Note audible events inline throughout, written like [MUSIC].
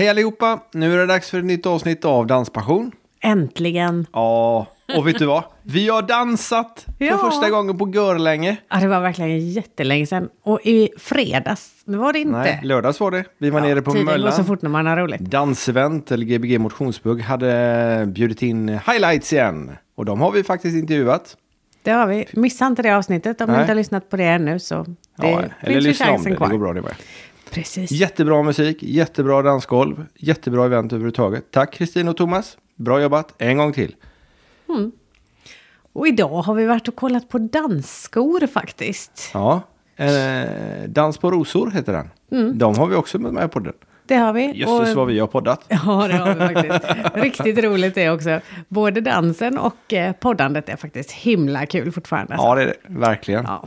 Hej allihopa! Nu är det dags för ett nytt avsnitt av Danspassion. Äntligen. Ja, och vet du vad? Vi har dansat för Ja. första gången på görlänge. Ja, det var verkligen jättelänge sedan. Och i fredags, det var det inte. Nej, lördags var det. Vi var nere på Tiden går så Möllan. fort när man har roligt. Dansevent, eller Gbg Motionsbugg, hade bjudit in highlights igen. Och de har vi faktiskt intervjuat. Det har vi. Missa inte det avsnittet om Nej. ni inte har lyssnat på det ännu. Så det Ja, eller lyssna om det, chansen det kvar. går bra det med. Precis. Jättebra musik, jättebra dansgolv, jättebra event överhuvudtaget. Tack Kristin och Thomas. Bra jobbat, en gång till. Och idag har vi varit och kollat på dansskor faktiskt. Ja, eh, Dans på rosor heter den. Mm. De har vi också med med på podden. Det har vi. Jösses vad vi har poddat. [LAUGHS] Ja, det har vi faktiskt. Riktigt roligt det också. Både dansen och eh, poddandet är faktiskt himla kul fortfarande. Ja, det är det. Verkligen. Ja.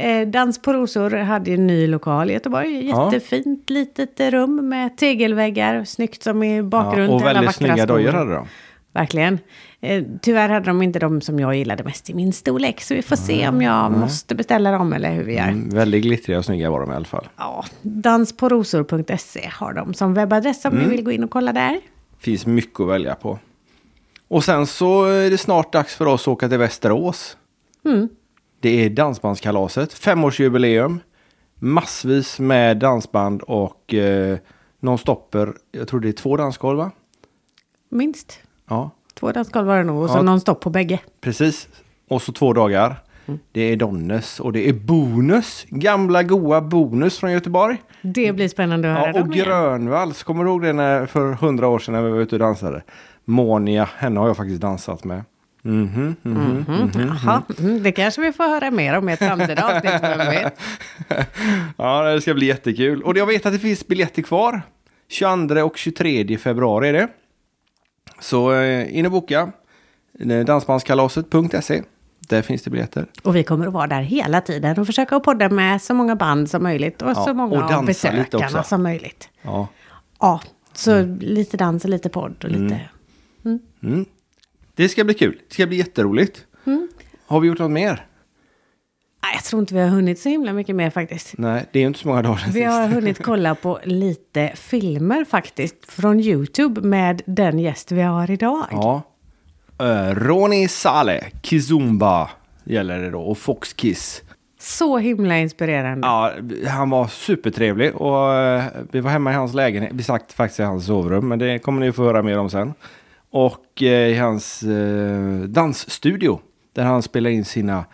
Eh, Dans på rosor hade en ny lokal i Göteborg. Ja. Jättefint litet rum med tegelväggar. Snyggt som i bakgrund. Ja, och väldigt snygga dojor hade de. Verkligen. Eh, tyvärr hade de inte de som jag gillade mest i min storlek. Så vi får se om jag måste beställa dem eller hur vi gör. Mm, väldigt glittriga och snygga var de i alla fall. Ja, dansporosor.se har de som webbadress om Mm. ni vill gå in och kolla där. Finns mycket att välja på. Och sen så är det snart dags för oss att åka till Västerås. Mm. Det är Dansbandskalaset, femårsjubileum. Massvis med dansband och eh, non-stopper. Jag tror det är två dansgolv va? Minst. Ja, Två dansgolv var det nog. Och så Ja. någon stopp på bägge. precis. Och så två dagar. Det är Donnes och det är Bonus. Gamla goa Bonus från Göteborg. Det blir spännande att höra Ja, och. Grönvalls. Kommer du ihåg det när, för hundra år sedan när vi var ute och dansade? Monia, henne har jag faktiskt dansat med. Mhm, mhm, mhm. Jaha, mm, det kanske vi får höra mer om i ett framtida avsnitt, vem vet. [LAUGHS] Ja, det ska bli jättekul. Och jag vet att det finns biljetter kvar. 22 och 23 februari är det. Så eh, in och boka. Eh, Dansbandskalaset.se. Där finns det biljetter. Och vi kommer att vara där hela tiden och försöka podda med så många band som möjligt och Ja, så många och av besökarna som möjligt. Ja. Ja, så lite dans och lite podd och lite... Mm. Det ska bli kul. Det ska bli jätteroligt. Har vi gjort något mer? Nej, jag tror inte vi har hunnit så himla mycket mer faktiskt. Nej, det är ju inte så många dagar sedan Vi har hunnit kolla på [LAUGHS] lite filmer faktiskt från YouTube med den gäst vi har idag. Ja. Uh, Ronny Saleh, Kizumba gäller det då, och Fox Kiss. Så himla inspirerande. Ja, han var supertrevlig och eh, vi var hemma i hans lägenhet. Vi satt faktiskt i hans sovrum, men det kommer ni få höra mer om sen. Och eh, i hans eh, dansstudio, där han spelar in sina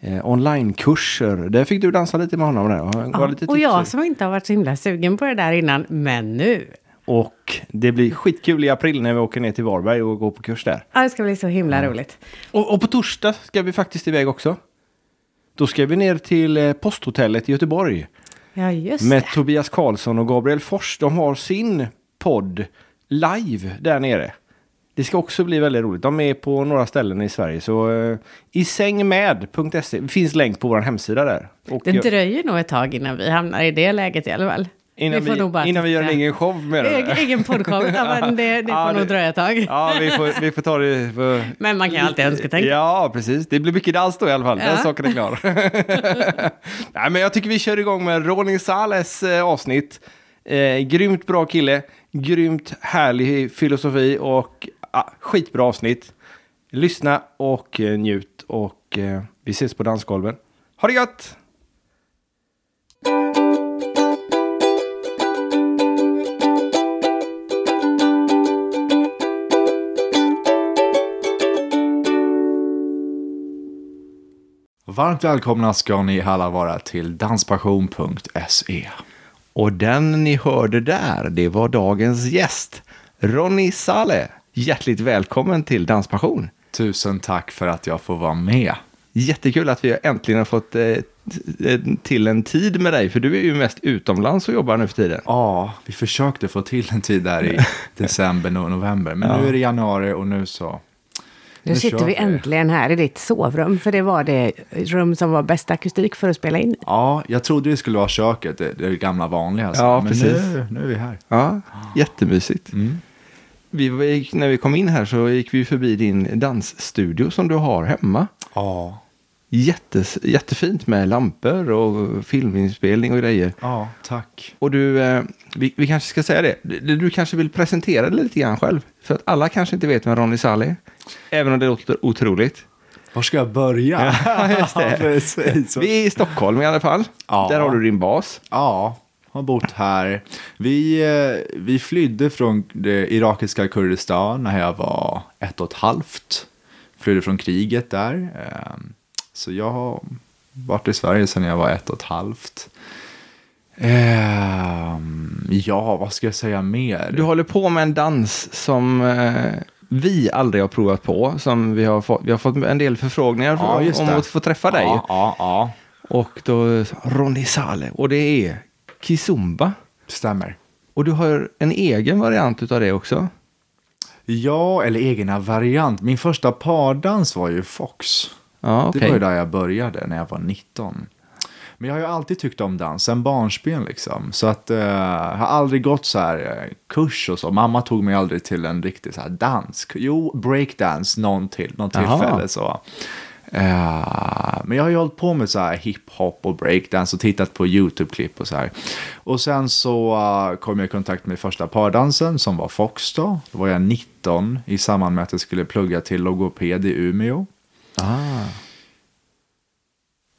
eh, onlinekurser. Där fick du dansa lite med honom där. och han Ja, lite och jag som inte har varit så himla sugen på det där innan, men nu. Och det blir skitkul i april när vi åker ner till Varberg och går på kurs där. Ja, det ska bli så himla roligt. Och, och på torsdag ska vi faktiskt iväg också. Då ska vi ner till Posthotellet i Göteborg. Ja, just Med det. Tobias Karlsson och Gabriel Fors. De har sin podd live där nere. Det ska också bli väldigt roligt. De är på några ställen i Sverige. Så uh, isängmed.se. Det finns länk på vår hemsida där. Och Det jag- dröjer nog ett tag innan vi hamnar i det läget i alla fall. innan vi, nog bara innan vi gör en egen show med det. egen podshow, ja, men det, det [LAUGHS] Ja, får nog det- dröja ett tag. Ja, vi får, vi får ta det. För... [LAUGHS] Men man kan ju alltid önsketänka. Ja, precis. Det blir mycket dans då i alla fall. Den Ja. saken är klar. [LAUGHS] Nej, men jag tycker vi kör igång med Ronny Sales eh, avsnitt. Eh, grymt bra kille, grymt härlig filosofi och ah, skitbra avsnitt. Lyssna och eh, njut och eh, vi ses på dansgolven. Ha det gött! Varmt välkomna ska ni alla vara till danspassion.se. Och den ni hörde där, det var dagens gäst, Ronny Sale. Hjärtligt välkommen till Danspassion. Tusen tack för att jag får vara med. Jättekul att vi äntligen har fått eh, t- till en tid med dig, för du är ju mest utomlands och jobbar nu för tiden. Ja, vi försökte få till en tid där i [LAUGHS] december och november, men nu är det januari och nu så... Nu sitter vi äntligen här i ditt sovrum, för det var det rum som var bäst akustik för att spela in i. Ja, jag trodde det skulle vara köket, det, det gamla vanliga. Ja, men precis. Nu, nu är vi här. Ja, jättemysigt. Mm. Vi, när vi kom in här så gick vi förbi din dansstudio som du har hemma. Ja, jättes, jättefint med lampor och filminspelning och grejer. Ja, tack. Och du, eh, vi, vi kanske ska säga det, du, du kanske vill presentera dig lite grann själv. För att alla kanske inte vet vem Ronny Saleh är. Även om det låter otroligt. Var ska jag börja? [LAUGHS] Ja. [LAUGHS] Vi är i Stockholm i alla fall. Ja. Där har du din bas. Ja, har bott här. Vi, eh, vi flydde från det irakiska Kurdistan när jag var ett och ett halvt. Flydde från kriget där. Eh, Så jag har varit i Sverige sedan jag var ett och ett halvt. Eh, Ja, vad ska jag säga mer? Du håller på med en dans som eh, vi aldrig har provat på. Som vi har fått, vi har fått en del förfrågningar Ja, om att få träffa dig. Ja, ja, ja. Och då Ronny Saleh. Och det är Kizumba. Stämmer. Och du har en egen variant av det också. Ja, eller egna variant. Min första pardans var ju Fox. Ja, okej. Det var ju där jag började när jag var 19. Men jag har ju alltid tyckt om dans, sen barnsben liksom. Så att eh, jag har aldrig gått så här eh, kurs och så. Mamma tog mig aldrig till en riktig så här dans. Jo, breakdance någon till, någon tillfälle så. Eh, men jag har ju hållit på med så här hiphop och breakdance och tittat på YouTube-klipp och så här. Och sen så eh, kom jag i kontakt med första pardansen som var Fox då. Då var jag 19 i samband med att jag skulle plugga till logoped i Umeå Ah.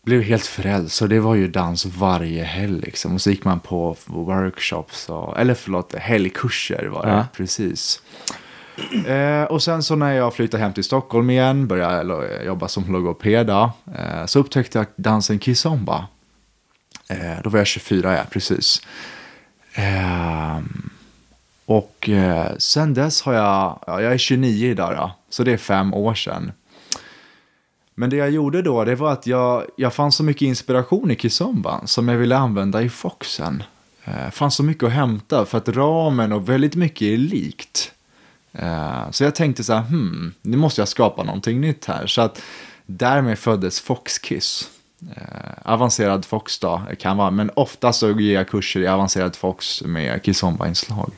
blev helt frälst. Så det var ju dans varje helg liksom. Och så gick man på workshops, och, eller förlåt, helgkurser var det. Ja. Precis. Eh, och sen så när jag flyttade hem till Stockholm igen, började eh, jobba som logoped, eh, så upptäckte jag dansen kizomba. Eh, då var jag 24, ja, precis. Eh, och eh, sen dess har jag, ja, jag är 29 idag då, så det är fem år sedan. Men det jag gjorde då, det var att jag, jag fann så mycket inspiration i kizomban som jag ville använda i foxen. Eh, fanns så mycket att hämta för att ramen och väldigt mycket är likt. Eh, så jag tänkte så här, hmm, nu måste jag skapa någonting nytt här. Så att därmed föddes Foxkiss. Eh, avancerad fox då, kan vara, men ofta så ger jag kurser i avancerad fox med kizomba-inslag.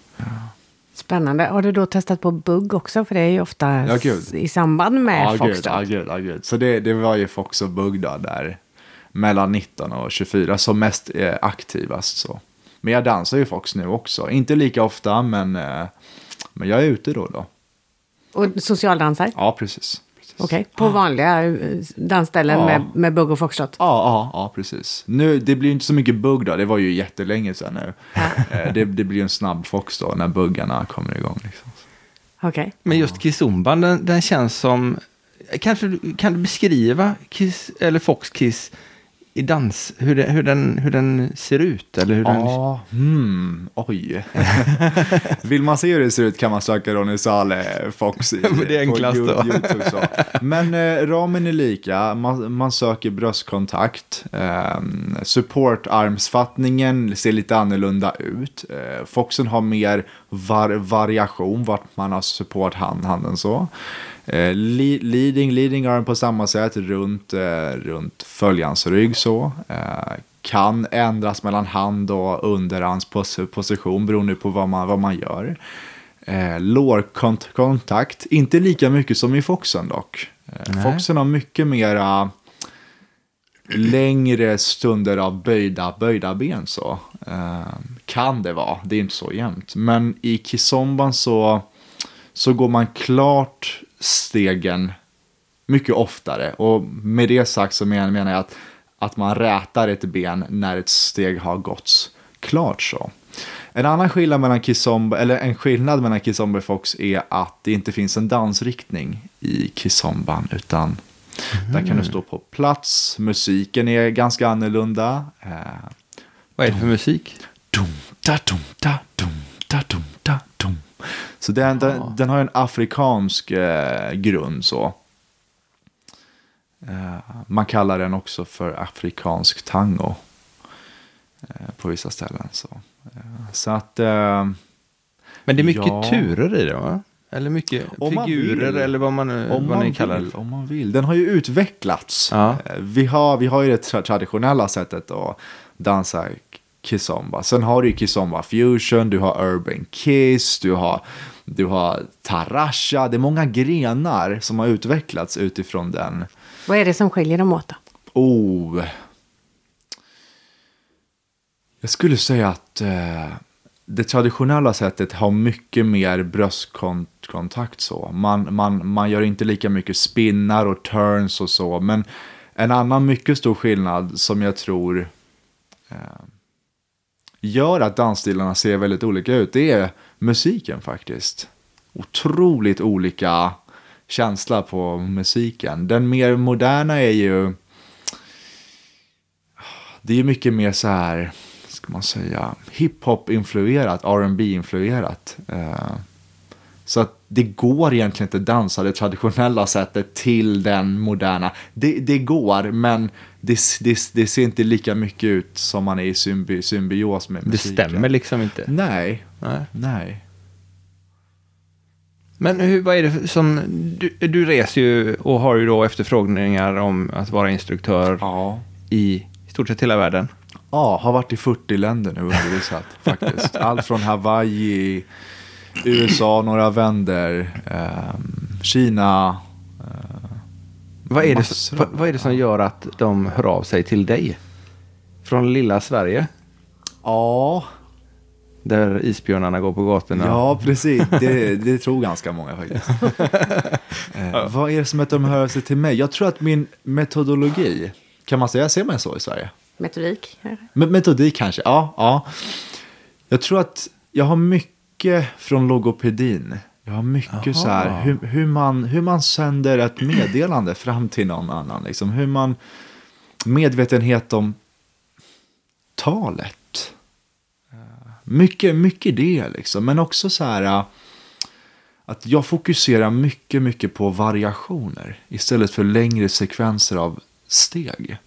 Spännande. Har du då testat på bugg också? För det är ju ofta Ja, gud. i samband med Ja, gud, Fox. ja, gud, ja, gud. Så det, det var ju Fox och Bugg då, där mellan 19 och 24 som mest eh, aktivast. Så. Men jag dansar ju Fox nu också. Inte lika ofta, men, eh, men jag är ute då och då. Och socialdansar? Ja, precis. precis. Okej, på vanliga eh, dansställen Ja. med, med bugg och foxtrot? Ja, ja, ja, precis. Nu, det blir ju inte så mycket bugg då, det var ju jättelänge sedan nu. [LAUGHS] Eh, det, det blir en snabb Fox då, när buggarna kommer igång. Liksom. Okej. Men just Kizumban, den, den känns som... Kanske du- kan du beskriva Kiss, eller Fox Kiss i dans, hur, det, hur, den, hur den ser ut? Eller hur den, Ja, hmm, oj. [LAUGHS] Vill man se hur det ser ut kan man söka Ronny Saleh Fox i, [LAUGHS] det är på enklast då. YouTube. Så. Men eh, ramen är lika, man, man söker bröstkontakt. Eh, Supportarmsfattningen ser lite annorlunda ut. Eh, Foxen har mer var, variation vart man har support hand, handen så. Eh, le- leading, leading arm på samma sätt runt, eh, runt följans rygg så. Eh, kan ändras mellan hand och underarms pos- position beroende på vad man, vad man gör. Eh, lårkontakt, inte lika mycket som i Foxen dock. Eh. Foxen har mycket mera längre stunder av böjda, böjda ben så. Eh, kan det vara, det är inte så jämnt. Men i kizomban så, så går man klart stegen mycket oftare. Och med det sagt så men- menar jag att, att man rätar ett ben när ett steg har gåtts klart så. En annan skillnad mellan kizomba, eller en skillnad mellan kizomba och fox är att det inte finns en dansriktning i kizomban utan där kan du stå på plats, musiken är ganska annorlunda. Eh, vad är det för musik? dum, da, dum, da, dum, da, dum, da, dum. Så den, den, den har en afrikansk eh, grund så. Eh, man kallar den också för afrikansk tango. Eh, på vissa ställen så. Eh, så att... Eh, Men det är mycket Ja. turer i det va? Eller mycket Om figurer vill. eller vad man, om, vad man ni kallar det. om man vill. Den har ju utvecklats. Ja. Eh, Vi, har, vi har ju det tra- traditionella sättet att dansa kizomba. Sen har du ju kizomba fusion, du har urban kiss, du har, du har tarasha. Det är många grenar som har utvecklats utifrån den, Vad är det som skiljer dem åt då? Oh. Jag skulle säga att eh, det traditionella sättet har mycket mer bröstkontakt så. Man, man, man gör inte lika mycket spinnar och turns och så. Men en annan mycket stor skillnad som jag tror eh, gör att dansstilarna ser väldigt olika ut, det är musiken faktiskt. Otroligt olika känsla på musiken. Den mer moderna är ju, det är mycket mer så här, ska man säga, hiphop-influerat, rb influerat uh, eh, så att det går egentligen inte att dansa det traditionella sättet till den moderna. Det, det går, men det, det, det, ser inte lika mycket ut som man är i symbi, symbios med musiken. Det stämmer liksom inte. Nej. Nej. Nej. Men hur, vad är det som, du, du reser ju och har ju då efterfrågningar om att vara instruktör ja. i stort sett hela världen. Ja, har varit i 40 länder nu undervisat faktiskt. [LAUGHS] Allt från Hawaii, USA, några vänder, eh, Kina. Eh, vad, är det, vad, vad är det som gör att de hör av sig till dig? Från lilla Sverige? Ja. Där isbjörnarna går på gatorna. Ja, precis. Det, det tror ganska många faktiskt. [LAUGHS] eh. Vad är det som att de hör av sig till mig? Jag tror att min metodologi, kan man säga, ser man så i Sverige? Metodik? Metodik kanske, ja. ja. Jag tror att jag har mycket från logopedin. Jag har mycket Aha. så här, hur, hur, man, hur man sänder ett meddelande fram till någon annan. Liksom. Hur man, medvetenhet om talet. Mycket, mycket det liksom. Men också så här att jag fokuserar mycket, mycket på variationer istället för längre sekvenser av steg.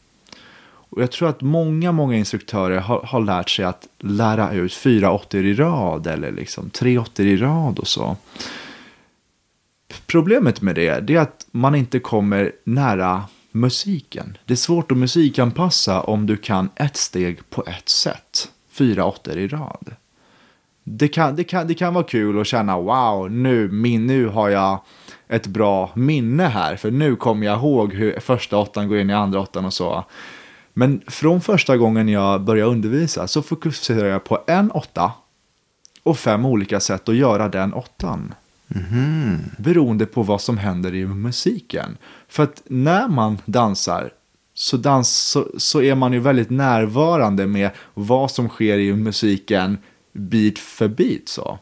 Och jag tror att många, många instruktörer har, har lärt sig att lära ut fyra åttor i rad eller liksom tre åttor i rad och så. Problemet med det, det är att man inte kommer nära musiken. Det är svårt att musikanpassa om du kan ett steg på ett sätt. Fyra åttor i rad. Det kan, det, kan, det kan vara kul att känna wow, nu, min, nu har jag ett bra minne här. För nu kommer jag ihåg hur första åttan går in i andra åttan och så. Men från första gången jag började undervisa så fokuserar jag på en åtta och fem olika sätt att göra den åttan. Mm. Beroende på vad som händer i musiken. För att när man dansar så, dans, så, så är man ju väldigt närvarande med vad som sker i musiken bit för bit. Så.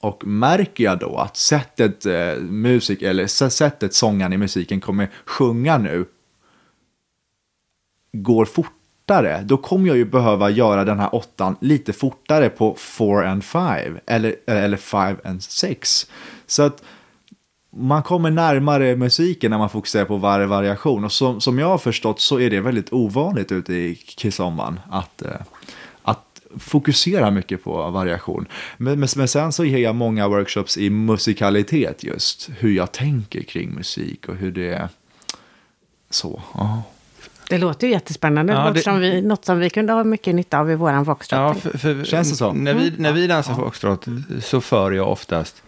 Och märker jag då att sättet eh, musik, eller sättet sångaren i musiken kommer sjunga nu går fortare, då kommer jag ju behöva göra den här åttan lite fortare på 4 and 5 eller, eller and 6. Så att man kommer närmare musiken när man fokuserar på varje variation. Och som, som jag har förstått så är det väldigt ovanligt ute i kizomban att, eh, att fokusera mycket på variation. Men, men, men, sen så ger jag många workshops i musikalitet just. Hur jag tänker kring musik och hur det är så. Oh. Det låter ju jättespännande. Ja, det låter som vi, något som vi kunde ha mycket nytta av i våran foxtrot. Ja, för, för, Känns det så? När vi, när vi dansar ja. foxtrot så för jag oftast,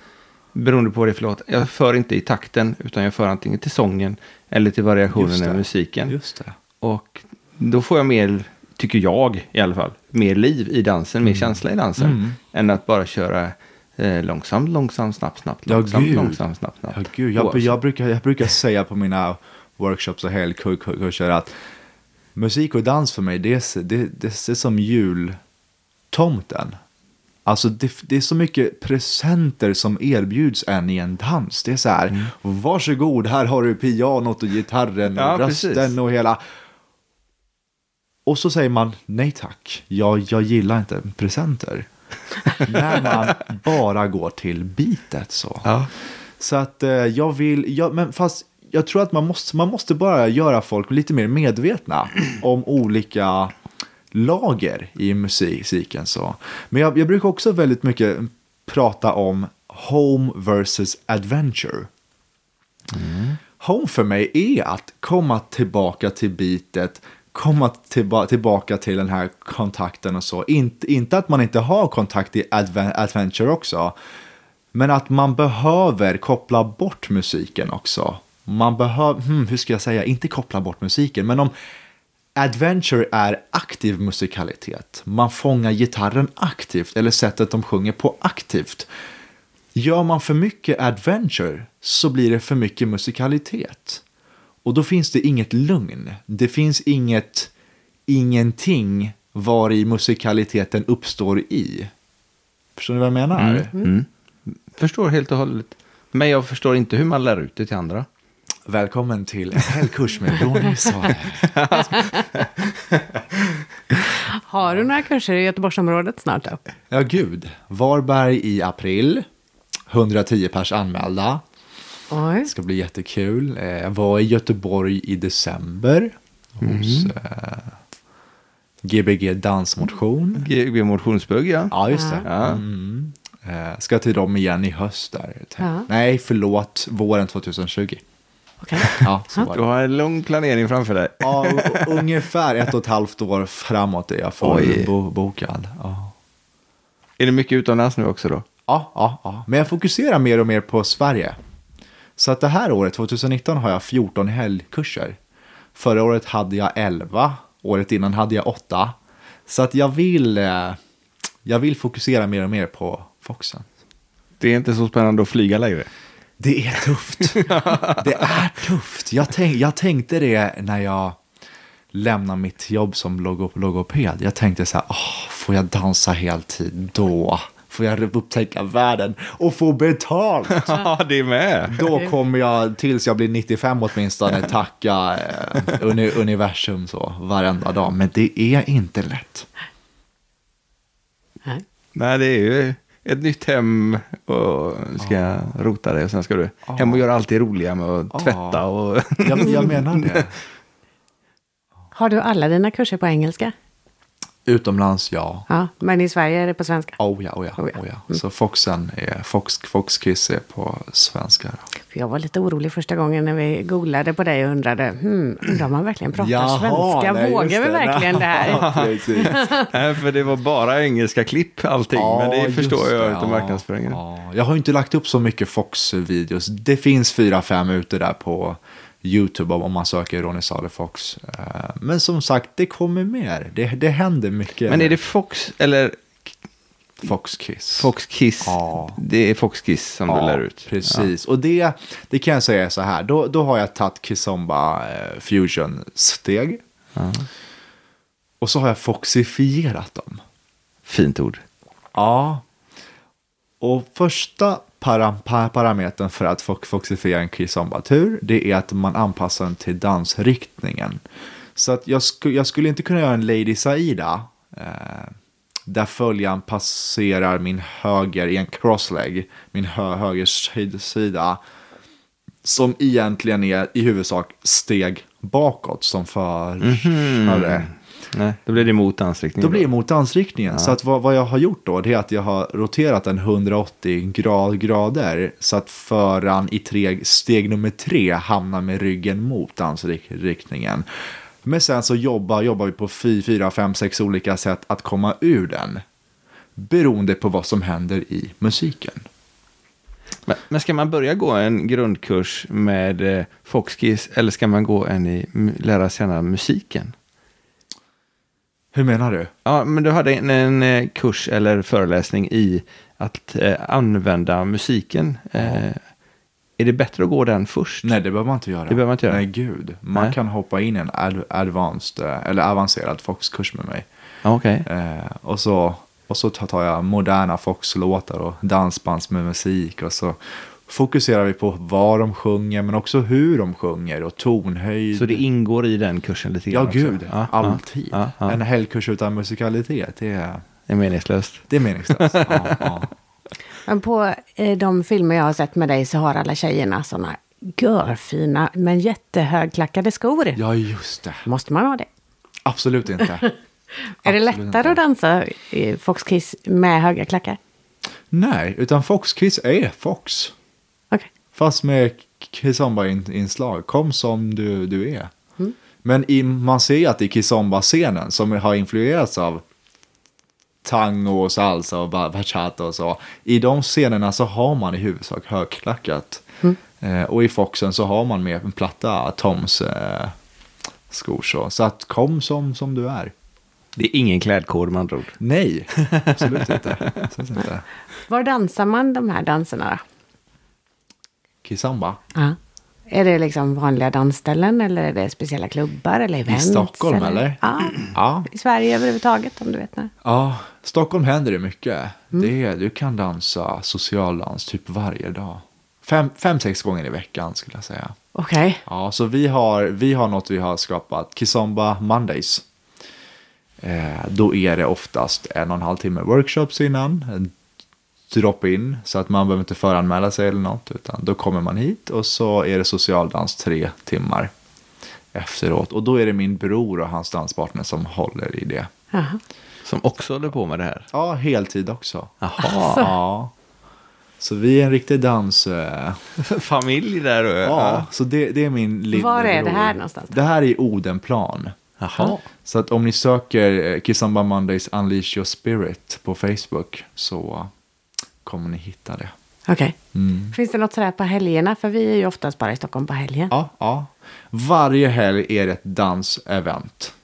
beroende på det är för låt, jag för inte i takten, utan jag för antingen till sången eller till variationen i musiken. Just det. Och då får jag mer, tycker jag i alla fall, mer liv i dansen, mm. mer känsla i dansen, mm. än att bara köra eh, långsamt, långsamt, snabbt, snabbt, långsamt, ja, långsamt, snabbt, snabbt. Ja, gud. Jag, jag, brukar, jag brukar säga på mina workshops och helgkurser att musik och dans för mig, det är, det, det är som jultomten. Alltså det, det, är så mycket presenter som erbjuds en i en dans. Det är så här, mm. varsågod, här har du pianot och gitarren och ja, rösten precis. och hela. Och så säger man nej tack, jag, jag gillar inte presenter. [LAUGHS] När man bara går till bitet så. Ja. Så att eh, jag vill, jag, men fast jag tror att man måste, man måste bara göra folk lite mer medvetna om olika lager i musiken. Så. Men jag, jag brukar också väldigt mycket prata om home versus adventure. Mm. Home för mig är att komma tillbaka till bitet, komma tillba tillbaka till den här kontakten och så. Inte, inte att man inte har kontakt i adven adventure också, men att man behöver koppla bort musiken också man behöver, hmm, hur ska jag säga, inte koppla bort musiken, men om adventure är aktiv musikalitet, man fångar gitarren aktivt eller sättet de sjunger på aktivt. Gör man för mycket adventure så blir det för mycket musikalitet. Och då finns det inget lugn. Det finns inget, ingenting var i musikaliteten uppstår i. Förstår ni vad jag menar? Mm. Mm. Förstår helt och hållet. Men jag förstår inte hur man lär ut det till andra. Välkommen till en hel kurs med Ronny Sade. [LAUGHS] Har du några kurser i Göteborgsområdet snart då? Ja, gud. Varberg i april. 110 pers anmälda. Oj. Det ska bli jättekul. Eh, Jag var i Göteborg i december. Hos eh, Gbg Dansmotion. GB motionsbugg, ja. Ja, just det. Ja. Mm. Eh, Ska till dem igen i höst där. Ja. Nej, förlåt. Våren 2020. Okej. Ja, Du har en lång planering framför dig. Ja, ungefär ett och ett halvt år framåt är jag för Oj. bo- bokad. Ja. Är det mycket utomlands nu också då? Ja, ja, ja. Men jag fokuserar mer och mer på Sverige. Så att det här året, 2019, har jag 14 helgkurser. Förra året hade jag 11. Året innan hade jag 8. Så att jag vill, eh, jag vill fokusera mer och mer på Foxen. Det är inte så spännande att flyga längre. Det är tufft. det är tufft. Jag, tänk, jag tänkte det när jag lämnade mitt jobb som logo, logoped. Jag tänkte så här, åh, får jag dansa heltid då? Får jag upptäcka världen och få betalt? [LAUGHS] Ja, det är med. Då kommer jag, tills jag blir 95 åtminstone, tacka eh, uni, universum så varenda dag. Men det är inte lätt. Nej. Nej, det är ju ett nytt hem och ska rota dig och sen ska du hem och göra allt det roliga med att tvätta och... Jag, jag menar det. [LAUGHS] Har du alla dina kurser på engelska? Utomlands, ja. Ja, men i Sverige är det på svenska? Oh ja, oh ja, Oh ja. oh ja. Så Foxen är, Fox, Foxkiss är på svenska. För jag var lite orolig första gången när vi googlade på dig och undrade, hmm, undrar om man verkligen pratar Jaha, svenska? nej, Vågar vi verkligen det här? [LAUGHS] Ja. Nej, för det var bara engelska klipp allting. men det Ja, förstår just jag det. utav Ja, marknadsföringen. ja. Jag har inte lagt upp så mycket Fox-videos. Det finns fyra, fem ute där på YouTube om man söker Ronny Sade Fox. Eh, Men som sagt, det kommer mer. Det, det händer mycket. Men är det Fox eller Fox Kiss? Fox Kiss? Ja. Det är Fox Kiss som du lär ut. Precis, och det, det kan jag säga så här. Då, då har jag tagit Kizomba eh, Fusion-steg. Och så har jag foxifierat dem. Fint ord. Ja. Och första para, pa, parametern för att fo- foxifiera en kizomba-tur, det är att man anpassar den till dansriktningen. Så att jag, sku, jag skulle inte kunna göra en Lady Saida, eh, där följaren passerar min höger i en crossleg, min hö, höger sid- sida, som egentligen är i huvudsak steg bakåt som förare. Nej, då blir det mot dansriktningen. Då blir det mot dansriktningen. Så att vad, vad jag har gjort då, det är att jag har roterat den 180 grad, grader. Så att föraren i tre, steg nummer tre hamnar med ryggen mot dansriktningen. Men sen så jobbar, jobbar vi på fy, fyra, fem, sex olika sätt att komma ur den. Beroende på vad som händer i musiken. Men, ska man börja gå en grundkurs med eh, Foxkiss eller ska man gå en i lära känna musiken? Hur menar du? Ja, men du hade en, en eh, kurs eller föreläsning i att eh, använda musiken. Eh, är det bättre att gå den först? Nej, det behöver man inte göra. Det behöver man inte göra. Nej, gud. Man Nej. kan hoppa in i en ad, advanced, eh, eller avancerad Fox-kurs med mig. Okej. Eh, och, så, och så tar jag moderna Fox-låtar och dansbands med musik. Och så fokuserar vi på vad de sjunger, men också hur de sjunger och tonhöjd. Så det ingår i den kursen lite Ja, grann också? gud. Ja, alltid. Ja, ja, En helgkurs utan musikalitet, det är, Det är meningslöst. det är meningslöst. [LAUGHS] ja, ja. Men på eh, de filmer jag har sett med dig så har alla tjejerna sådana görfina men jättehögklackade skor. ja, just det. Måste man ha det? Absolut inte. [LAUGHS] är det lättare inte. att dansa i Fox Kiss med höga klackar? Nej, utan Fox-Kiss är Fox. Fast med kizomba-inslag. Kom som du, du är. Men i, man ser ju att i kizomba-scenen som har influerats av tango och salsa och ba- bachata och så. I de scenerna så har man i huvudsak högklackat. Eh, och i Foxen så har man med en platta Toms eh, skor. Så. så att kom som, som du är. Det är ingen klädkod med andra ord. Nej, absolut inte. Absolut inte. Var dansar man de här danserna då? Kizomba. Ja. Är det liksom vanliga dansställen eller är det speciella klubbar eller events? Stockholm, eller? Ja, Ja, i Sverige överhuvudtaget om du vet. När. ja, Stockholm händer det mycket. Det är, du kan dansa socialdans typ varje dag. Fem, fem, sex gånger i veckan skulle jag säga. Okej. Ja, så vi har, vi har något vi har skapat, Kizomba Mondays. Eh, då är det oftast en och en halv timme workshops innan, en drop-in, så att man behöver inte föranmäla sig eller något, utan då kommer man hit och så är det socialdans tre timmar efteråt. Och då är det min bror och hans danspartner som håller i det. Jaha. Som också håller på med det här. Ja, heltid också. Jaha. Ja. Så vi är en riktig dans... eh, [LAUGHS] Familj där och... Ja, så det, det är min lillebror. Var är det här någonstans? Det här är i Odenplan. Jaha. Så att om ni söker eh, Kissamba Mondays Unleash Your Spirit på Facebook så kommer ni hitta det. Okej. Mm. Finns det något sådär på helgerna? För vi är ju oftast bara i Stockholm på helgen. Ja, ja. Varje helg är det ett dansevent.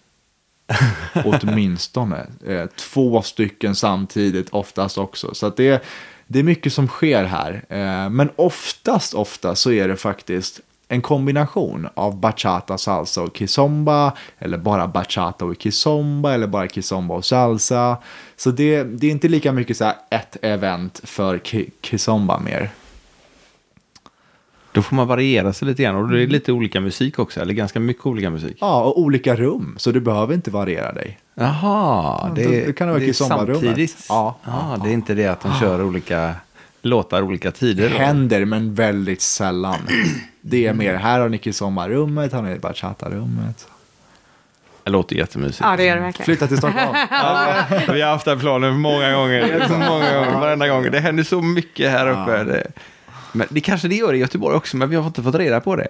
[LAUGHS] Åtminstone. Eh, två stycken samtidigt oftast också. Så att det, är, det är mycket som sker här. Eh, men oftast, ofta så är det faktiskt en kombination av bachata, salsa och kizomba. Eller bara bachata och kizomba. Eller bara kizomba och salsa. Så det, det är inte lika mycket så här ett event för ki- kizomba mer. Då får man variera sig lite grann. Och det är lite olika musik också. Eller ganska mycket olika musik. Ja, och olika rum. Så du behöver inte variera dig. Jaha. Ja, då- då kan det vara är kizomba-rummet. samtidigt. Ja. Ja, det är inte det att de kör olika låtar olika tider. då. händer, men väldigt sällan. Det är mer, här har ni kizomba-rummet, här har ni bachata-rummet. Det låter jättemysigt. Ja, det gör det verkligen. Flytta till Stockholm. [LAUGHS] Vi har haft den planen många gånger. Så många gånger, varenda gång. Det händer så mycket här uppe. Det, men det kanske det gör i Göteborg också, men vi har inte fått reda på det.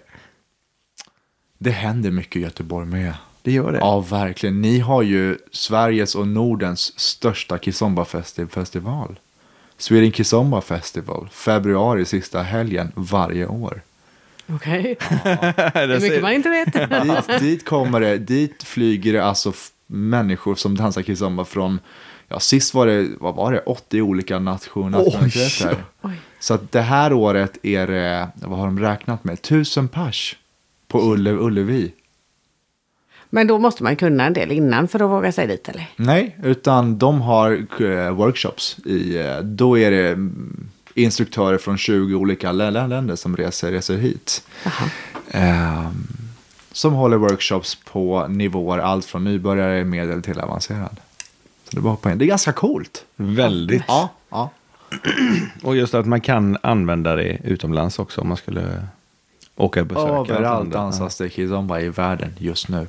Det händer mycket i Göteborg med. Det gör det. Ja, verkligen. Ni har ju Sveriges och Nordens största kizomba-festival. Sweden Kizomba Festival, februari sista helgen varje år. Okej. [LAUGHS] det Det är mycket man inte vet. [LAUGHS] dit, dit kommer det, dit flyger det alltså människor som dansar kizomba från, ja sist var det, vad var det, 80 olika nation- nationaliteter. Oj. Så att det här året är det, vad har de räknat med, tusen pers på Ulle, Ullevi. Men då måste man kunna en del innan för att våga sig dit, eller? Nej, utan de har eh, workshops i, eh, då är det mm, instruktörer från 20 olika lä- lä- länder som reser, reser hit. Ehm, som håller workshops på nivåer allt från nybörjare, medel till avancerad. Så det, en. det är ganska coolt. Väldigt. Ja, ja. [CLEARS THROAT] Och just att man kan använda det utomlands också om man skulle åka och besöka. Överallt dansas det kizomba i världen just nu.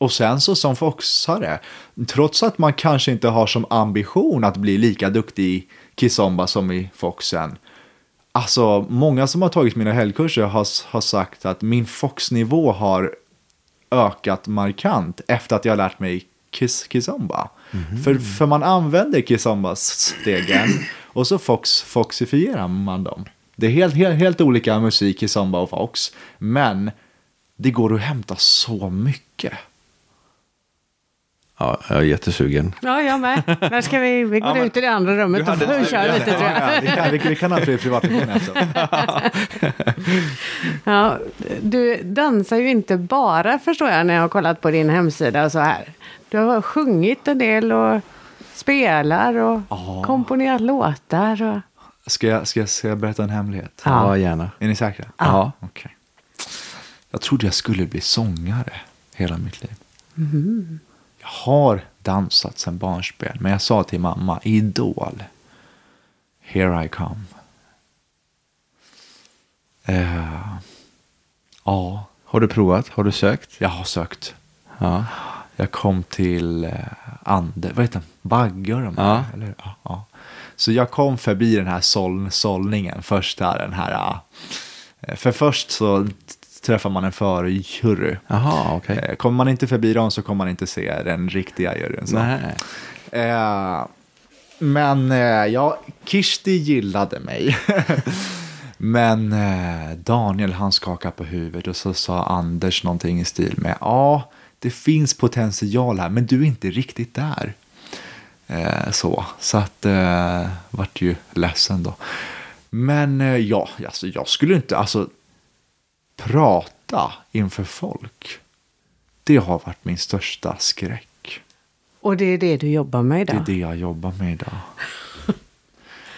Och sen så som foxare, trots att man kanske inte har som ambition att bli lika duktig i kizomba som i foxen. Alltså, många som har tagit mina helgkurser har, har sagt att min foxnivå har ökat markant efter att jag har lärt mig kiss, kizomba. För, för man använder kizomba-stegen [CLEARS THROAT] och så fox, foxifierar man dem. Det är helt, helt, helt olika musik, kizomba och fox. Men det går att hämta så mycket. Ja, jag är jättesugen. Ja, jag med. När ska vi? Vi går Ja, men- ut i det andra rummet och får köra lite, tror jag. Ja, vi, kan, vi, kan ha privatlektion efter. Ja, du dansar ju inte bara, förstår jag, när jag har kollat på din hemsida och så här. Du har sjungit en del och spelar och Ja. komponerat låtar. Och... Ska jag, ska, jag, ska jag berätta en hemlighet? Ja. Ja, gärna. Är ni säkra? Ja. Okej. Jag trodde jag skulle bli sångare hela mitt liv. Jag har dansat sedan barnsben, men jag sa till mamma, Idol, here I come. Eh, ja, Har du provat? Har du sökt? jag har sökt. Ja. Jag kom till eh, Ande, vad heter? Bagge och de Ja. här, eller? Ja, ja. Så jag kom förbi den här såll, sållningen, första den här. Eh, För först så träffar man en förjury. Jaha, okej. Eh, Kommer man inte förbi dem så kommer man inte se den riktiga juryn. Så. Nej. Eh, men eh, ja, Kirsti gillade mig. [LAUGHS] Men eh, Daniel han skakade på huvudet och så sa Anders någonting i stil med ja, det finns potential här men du är inte riktigt där. Så, så att eh, vart ju ledsen då. Men ja, alltså, jag skulle inte, alltså prata inför folk. Det har varit min största skräck. Och det är det du jobbar med Det idag? är det jag jobbar med idag. [LAUGHS]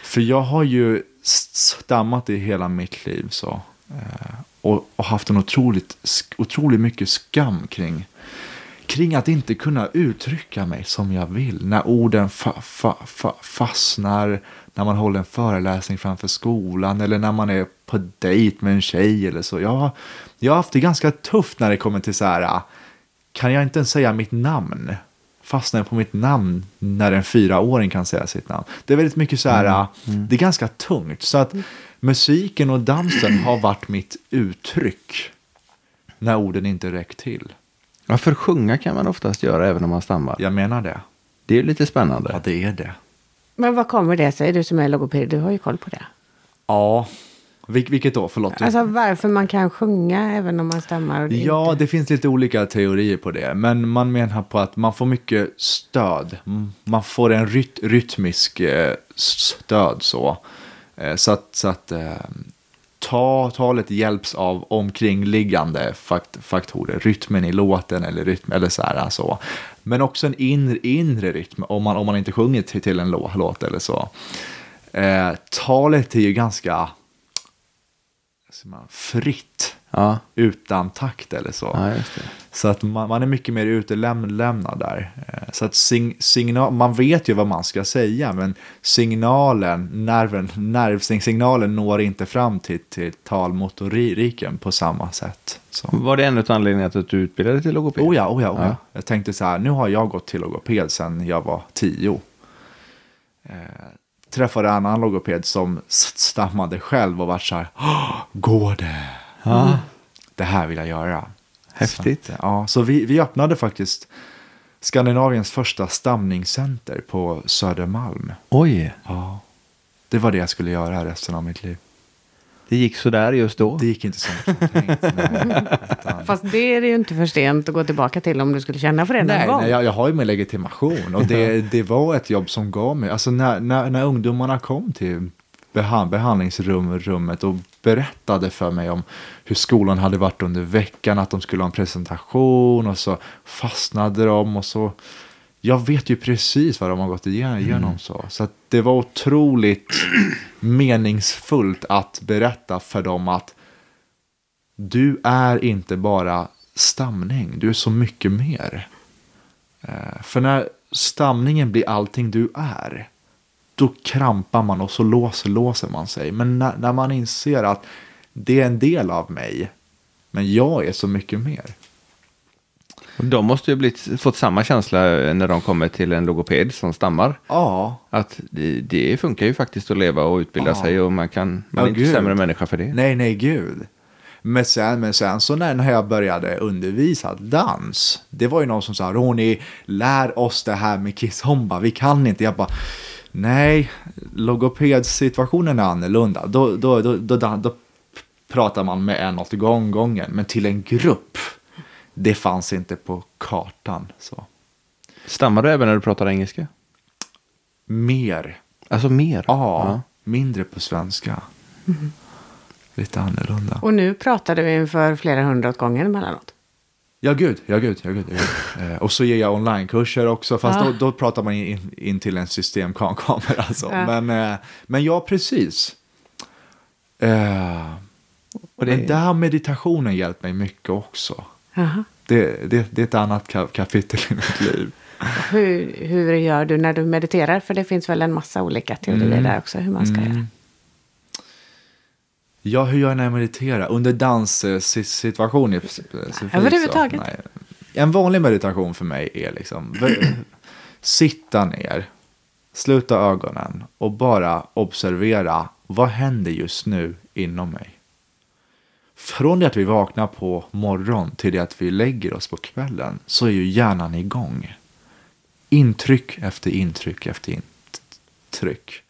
För jag har ju stammat i hela mitt liv så. eh, Och, och haft en otroligt, otroligt mycket skam kring, kring att inte kunna uttrycka mig som jag vill. När orden fa, fa, fa, fastnar, när man håller en föreläsning framför skolan eller när man är på dejt med en tjej eller så. Jag, jag har haft det ganska tufft när det kommer till så här, kan jag inte ens säga mitt namn? Fastnar jag på mitt namn när en fyraåring kan säga sitt namn? Det är väldigt mycket så här, det är ganska tungt. Så att musiken och dansen har varit mitt uttryck när orden inte räckt till. Ja, för sjunga kan man oftast göra även om man stammar. Jag menar det. Det är lite spännande. Ja, det är det. Men vad kommer det sig? Du som är logoped, du har ju koll på det. Ja, Vil- vilket då? Förlåt. Alltså varför man kan sjunga även om man stammar Ja, inte... det finns lite olika teorier på det. Men man menar på att man får mycket stöd. Man får en ryt rytmisk eh, stöd så. Eh, så att, så att eh, ta, talet hjälps av omkringliggande fakt faktorer. Rytmen i låten eller, rytm, eller så här. Så. Men också en inre, inre rytm om man, om man inte sjunger till, till en lå, låt eller så. Eh, talet är ju ganska man, fritt Ja, utan takt eller så. ja. Så att man, man är mycket mer utelämnad där. Eh, Så att sing, signal, man vet ju vad man ska säga, men signalen, nerven, nervsignalen når inte fram till, till talmotoriken på samma sätt. Så. Var det en av anledningarna till att du utbildade till logoped? Oh ja, oh ja, oh ja. Ja. Jag tänkte så här, nu har jag gått till logoped sedan jag var tio. Eh, träffade en annan logoped som stammade själv och var så här, "Åh, går det? Ja. Det här vill jag göra. Häftigt. Så, ja, så vi, vi öppnade faktiskt Skandinaviens första stamningscenter på Södermalm. Oj, Ja. Det var det jag skulle göra resten av mitt liv. det gick så där just då. Det gick inte som jag [LAUGHS] tänkt. Fast det är det ju inte för sent att gå tillbaka till om du skulle känna för det någon Nej, gång. nej jag, jag har ju min legitimation och det, det var ett jobb som gav mig, alltså när, när, när ungdomarna kom till behand, behandlingsrummet och berättade för mig om hur skolan hade varit under veckan, att de skulle ha en presentation och så fastnade de och så. Jag vet ju precis vad de har gått igenom, igenom så. Så att det var otroligt [CLEARS THROAT] meningsfullt att berätta för dem att du är inte bara stamning, du är så mycket mer. Eh, För när stamningen blir allting du är, då krampar man och så låser, låser man sig. Men när, när man inser att det är en del av mig, men jag är så mycket mer. Och De måste ju blivit, fått samma känsla när de kommer till en logoped som stammar. Ja, Att det, det funkar ju faktiskt att leva och utbilda Ja. sig och man, kan, man är inte gud. sämre människa för det. nej, nej, gud. Men sen, men sen så när, när jag började undervisa dans, det var ju någon som sa Ronny, lär oss det här med kizomba, vi kan inte. Jag bara, nej, logopedsituationen är annorlunda. Då, då, då, då, då, då pratar man med en åt gång, gången, men till en grupp, det fanns inte på kartan. Så. Stammar du även när du pratar engelska? Mer, Alltså mer? ja, mindre på svenska. Lite annorlunda. Och nu pratar du inför flera hundra åt gången emellanåt. Ja, gud, ja, gud, ja, gud. Ja, gud. Eh, och så ger jag onlinekurser också, fast Ja. då, då pratar man in, in till en systemkamera. [LAUGHS] Alltså. Ja. Men, eh, men ja, precis. Eh, Och det- Men där meditationen hjälpt mig mycket också. Det, det, det är ett annat ka- kapitel i mitt liv. Hur, hur gör du när du mediterar? För det finns väl en massa olika teorier Mm. där också hur man ska göra. Ja, hur gör jag när jag mediterar? Under danssituationer? överhuvudtaget. Nej. En vanlig meditation för mig är liksom [CLEARS THROAT] sitta ner, sluta ögonen och bara observera vad händer just nu inom mig. Från det att vi vaknar på morgon till det att vi lägger oss på kvällen så är ju hjärnan igång. Intryck efter intryck efter intryck.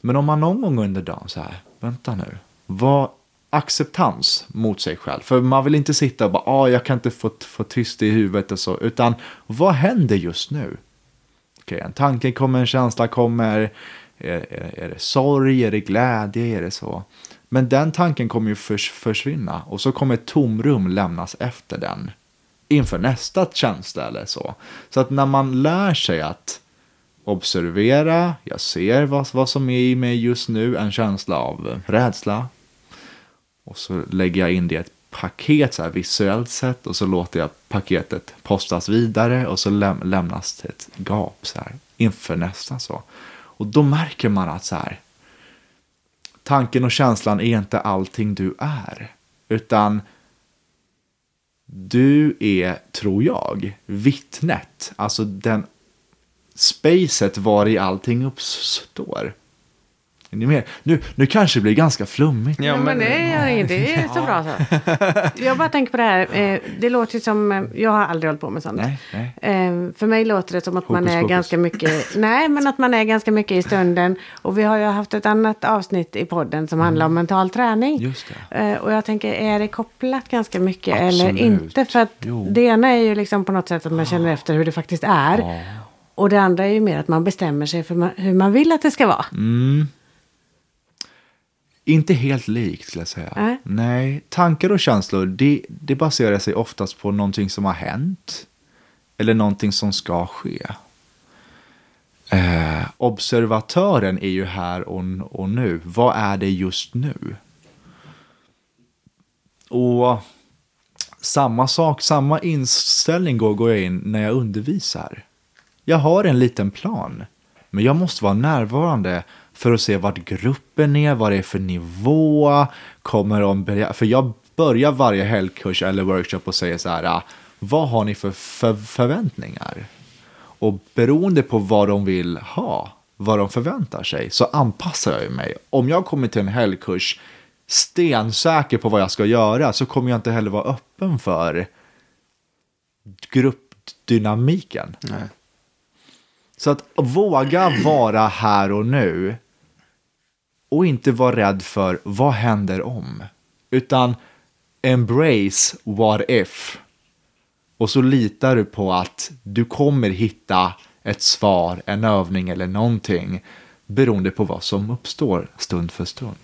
Men om man någon gång under dagen så här, vänta nu, vad acceptans mot sig själv. För man vill inte sitta och bara, ah, jag kan inte få, få tyst i huvudet och så, utan vad händer just nu? Okej, en tanke kommer, en känsla kommer, är, är, är det sorg, är det glädje, är det så? Men den tanken kommer ju förs, försvinna och så kommer ett tomrum lämnas efter den inför nästa känsla eller så. Så att när man lär sig att observera, jag ser vad, vad som är i mig just nu, en känsla av rädsla. Och så lägger jag in det i ett paket så här visuellt sett och så låter jag paketet postas vidare och så läm lämnas det ett gap så här inför nästa så. Och då märker man att så här tanken och känslan är inte allting du är. Utan du är, tror jag, vittnet. Alltså den spacet var i allting uppstår. Är ni med? Nu, nu kanske det blir ganska flummigt. Ja, men det inget. Det är så bra så. Jag bara tänker på det här. eh, Det låter ju som... eh, Jag har aldrig hållit på med sånt. Nej, nej. Eh, För mig låter det som att man Hokus är pokus. ganska mycket... Nej, men att man är ganska mycket i stunden. Och vi har ju haft ett annat avsnitt i podden som handlar om mental träning. Mm. Just det. Och jag tänker, är det kopplat ganska mycket eller Absolut. inte? För att Jo. det ena är ju liksom på något sätt att man känner efter hur det faktiskt är. Ja. Och det andra är ju mer att man bestämmer sig för hur man vill att det ska vara. Mm. Inte helt likt skulle jag säga. Nej. Nej, tankar och känslor det, det baserar sig oftast på någonting som har hänt. Eller någonting som ska ske. Eh, observatören är ju här och, och nu. Vad är det just nu? Och samma sak, samma inställning går, går jag in när jag undervisar. Jag har en liten plan, men jag måste vara närvarande för att se vart gruppen är, vad det är för nivå. Kommer de för jag börjar varje helgkurs eller workshop och säger så här, ah, vad har ni för, för förväntningar? Och beroende på vad de vill ha, vad de förväntar sig, så anpassar jag ju mig. Om jag kommer till en helgkurs stensäker på vad jag ska göra så kommer jag inte heller vara öppen för gruppdynamiken. Nej. Så att våga vara här och nu och inte vara rädd för vad händer om. Utan embrace what if. Och så litar du på att du kommer hitta ett svar, en övning eller någonting beroende på vad som uppstår stund för stund.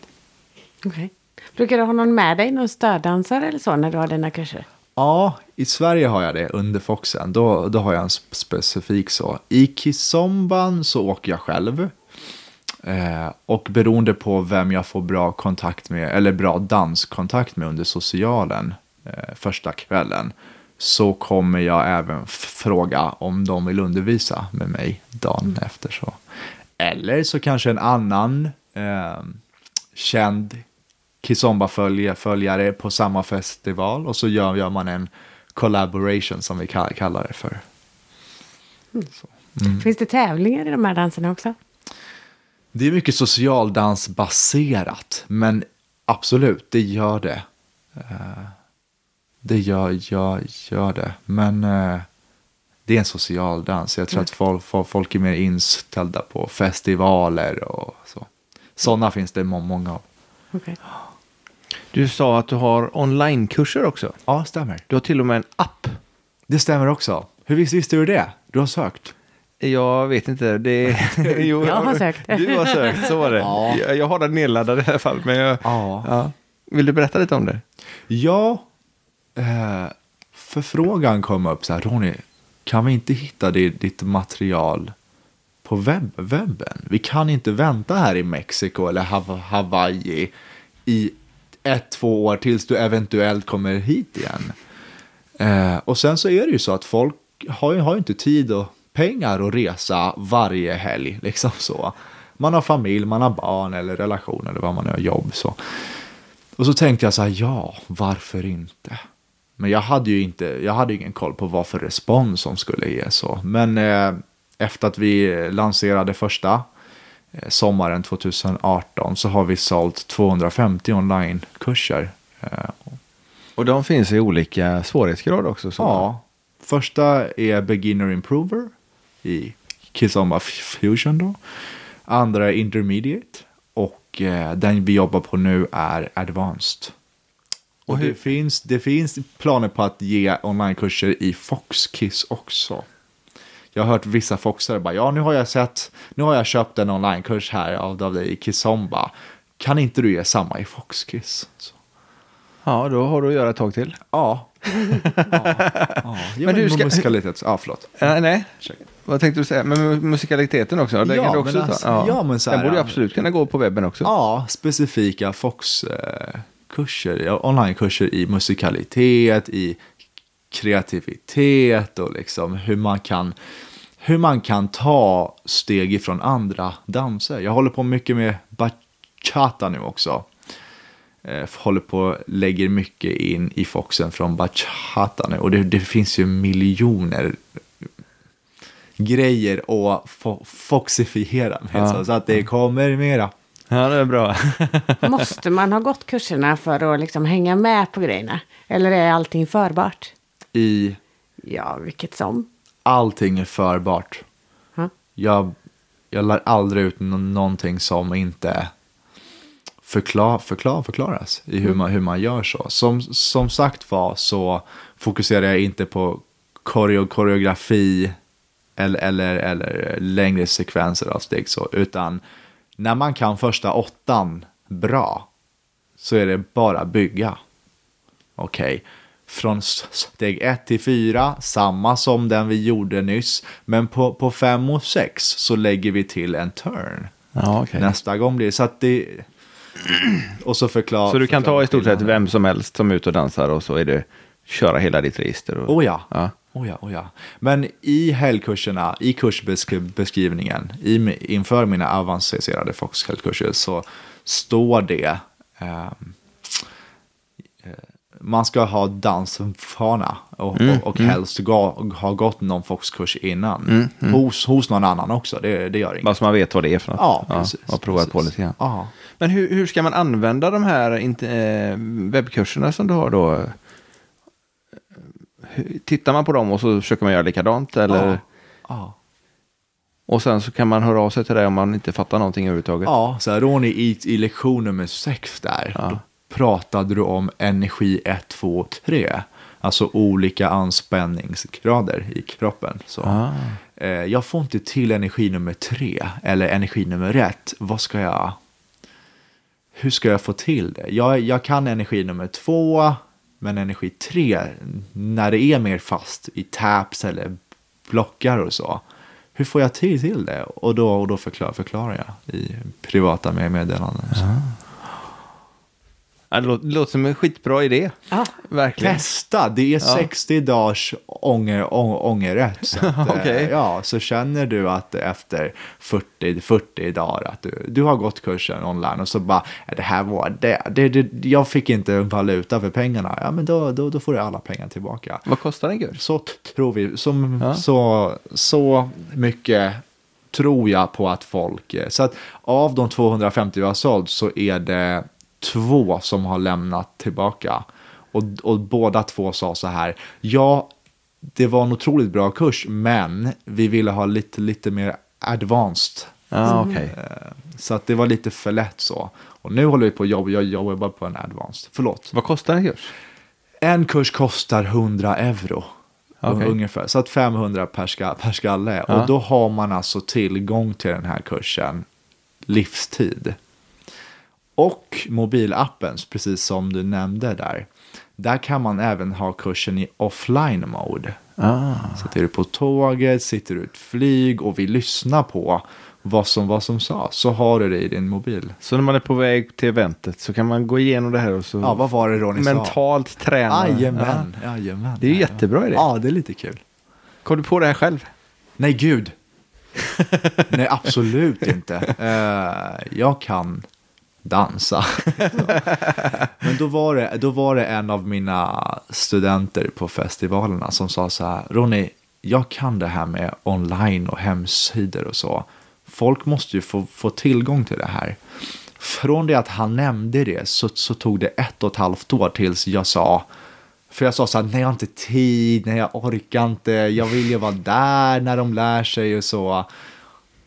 Okej. Brukar du ha någon med dig, någon stöddansare eller så när du har dina kurser? Ja, i Sverige har jag det under Foxen. Då, då har jag en sp- specifik så. I Kizomban så åker jag själv. Eh, och beroende på vem jag får bra kontakt med, eller bra danskontakt med under socialen eh, första kvällen, så kommer jag även fråga om de vill undervisa med mig dagen efter. så. Eller så kanske en annan eh, känd Kizomba-följare på samma festival och så gör, gör man en collaboration som vi ka- kallar det för. Mm. Finns det tävlingar i de här danserna också? Det är mycket socialdansbaserat, men absolut, det gör det. Eh, Det gör, gör, gör det, men eh, det är en socialdans. Jag tror att folk, folk, är mer inställda på festivaler och så. Sådana finns det må- många av. Okej. Du sa att du har onlinekurser också. Ja, stämmer. Du har till och med en app. Det stämmer också. Hur visste, visste du det? Du har sökt. Jag vet inte. Det... [LAUGHS] jo, Jag har sökt. Du har sökt, så var det. Ja. Jag, jag har den nedladdad i alla fall. Men jag... Ja. Ja. Vill du berätta lite om det? Ja, eh, förfrågan kom upp så här, Ronny, kan vi inte hitta ditt, ditt material på webb, webben? Vi kan inte vänta här i Mexiko eller Hawaii i ett, två år tills du eventuellt kommer hit igen. Eh, och sen så är det ju så att folk har ju, har ju inte tid och pengar att resa varje helg. Liksom så. Man har familj, man har barn eller relation eller vad man nu har jobb. Så. Och så tänkte jag så här, ja, varför inte? Men jag hade ju inte, jag hade ingen koll på vad för respons som skulle ge så. Men eh, efter att vi lanserade första sommaren 2018 så har vi sålt 250 onlinekurser. Eh, Och de finns i olika svårighetsgrad också. Så. Ja, första är Beginner Improver i Kizomba Fusion då. Andra är Intermediate och eh, den vi jobbar på nu är advanced. Och det, finns, det finns planer på att ge onlinekurser i Foxkiss också. Jag har hört vissa foxare bara, ja nu har jag sett, nu har jag köpt en onlinekurs här av, av dig i Kizomba. Kan inte du ge samma i Foxkiss? Så. Ja, då har du att göra ett tag till. Ja. [LAUGHS] ja. ja. ja Men hur ska- musikalitet, ja förlåt. Äh, nej, vad tänkte du säga? Men mu- musikaliteten också? Den Ja, kan du också alltså- ja, men så Den här, borde ju ja. absolut kunna gå på webben också. Ja, specifika Fox-kurser, ja, onlinekurser i musikalitet, i kreativitet och liksom hur man kan hur man kan ta steg ifrån andra danser. Jag håller på mycket med bachata nu också. Eh, håller på lägger mycket in i foxen från bachata nu och det, det finns ju miljoner grejer att fo- foxifiera med Ja. så, så att det kommer mera. Ja, det är bra. [LAUGHS] Måste man ha gått kurserna för att liksom hänga med på grejerna? Eller är allting förbart? I Ja, vilket som. Allting är förbart. Ja. Jag, jag lär aldrig ut nå- någonting som inte förklar, förklar, förklaras i hur man, hur man gör så. Som, som sagt var så fokuserar jag inte på koreo, koreografi eller, eller, eller längre sekvenser av steg så, utan när man kan första åttan bra så är det bara bygga. Okej, från steg 1 till 4, samma som den vi gjorde nyss, men på, på 5 och 6 så lägger vi till en turn. Ja, okej. Nästa gång blir det så att det... Och så förklara. Så du kan ta i stort sett vem som helst som är ute och dansar och så är det köra hela ditt register. Och... Oh ja. Ja. Oh ja, oh ja. Men i helgkurserna, i kursbeskrivningen, i, inför mina avancerade Fox-helgkurser så står det eh, man ska ha dansvana och, Mm, och, och helst gå, ha gått någon Fox-kurs innan. Hos, hos någon annan också, det, det gör inget. Bara så man vet vad det är för något. Ja, precis. och provat på lite grann. Ja. Men hur, hur ska man använda de här eh, webbkurserna som du har då? Tittar man på dem och så försöker man göra likadant? Eller? Ja. Ja. Och sen så kan man höra av sig till dig om man inte fattar någonting överhuvudtaget? Ja, så här, Ronny, i, i lektion nummer sex där, då pratade du om energi 1, 2, 3. Alltså olika anspänningsgrader i kroppen. Så. Ah. Eh, jag får inte till energi nummer 3 eller energi nummer 1. Vad ska jag... Hur ska jag få till det? Jag, jag kan energi nummer 2, men energi 3, när det är mer fast i taps eller blockar och så. Hur får jag till, till det? Och då, och då förklar, förklarar jag i privata med- meddelanden. Så. Ja, det, låter, det låter som en skitbra idé. Ja. Verkligen. Testa, det är 60 dagars ånger, å, ångerrätt. Så, att, [LAUGHS] eh, Okej. ja, så känner du att efter 40, 40 dagar att du, du har gått kursen online och så bara, "Ja, det här var, det, det, det, jag fick inte valuta för pengarna. Ja, men då, då, då får du alla pengar tillbaka. Vad kostar en kurs? Så tror vi, som, Ja. så, så mycket tror jag på att folk, eh, så att av de 250 vi har sålt så är det två som har lämnat tillbaka. Och, och båda två sa så här, ja, det var en otroligt bra kurs, men vi ville ha lite, lite mer advanced. Okej. Eh, Så att det var lite för lätt så. Och nu håller vi på att jobba, jag jobbar på en advanced. Förlåt. Vad kostar en kurs? En kurs kostar 100 euro. Okej. Ungefär. Så att 500 per, ska, per skalle. Ja. Och då har man alltså tillgång till den här kursen livstid. Och mobilappen, precis som du nämnde där. Där kan man även ha kursen i offline mode. Ah. Så att är du på tåget, sitter du i ett flyg och vill lyssna på vad som, vad som sa, så har du det i din mobil. Så när man är på väg till eventet så kan man gå igenom det här och så Ja, vad var det Ronny sa? mentalt träna. Jajamän, jajamän. Det är ju jättebra idé. Ja, det är lite kul. Kom du på det här själv? Nej, gud. [LAUGHS] Nej, absolut inte. Eh, jag kan dansa. [LAUGHS] Men då var, det, då var det en av mina studenter på festivalerna som sa så här, Ronny, jag kan det här med online och hemsidor och så. Folk måste ju få, få tillgång till det här. Från det att han nämnde det så, så tog det ett och ett halvt år tills jag sa, för jag sa så här, nej jag har inte tid, nej jag orkar inte, jag vill ju vara där när de lär sig och så.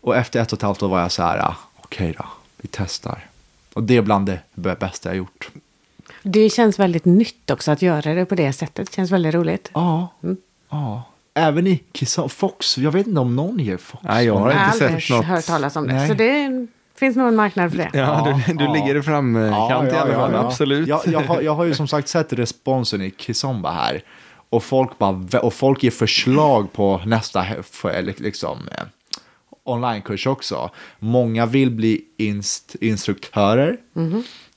Och efter ett och ett halvt år var jag så här, okej då, vi testar. Och det är bland det bästa jag gjort. Det känns väldigt nytt också att göra det på det sättet. Det känns väldigt roligt. Ja. ja. Även i Kissa- Fox, jag vet inte om någon ger Fox. Nej, jag har Jag har inte aldrig sett något. hört talas om det. Nej. Så det finns nog en marknad för det. Ja, du, du Ja. ligger i framkant i alla fall. Absolut. Jag, jag, har, jag har ju som sagt sett responsen i Kizomba här. Och folk, bara, och folk ger förslag på nästa liksom, eh, onlinekurs också. Många vill bli inst, instruktörer.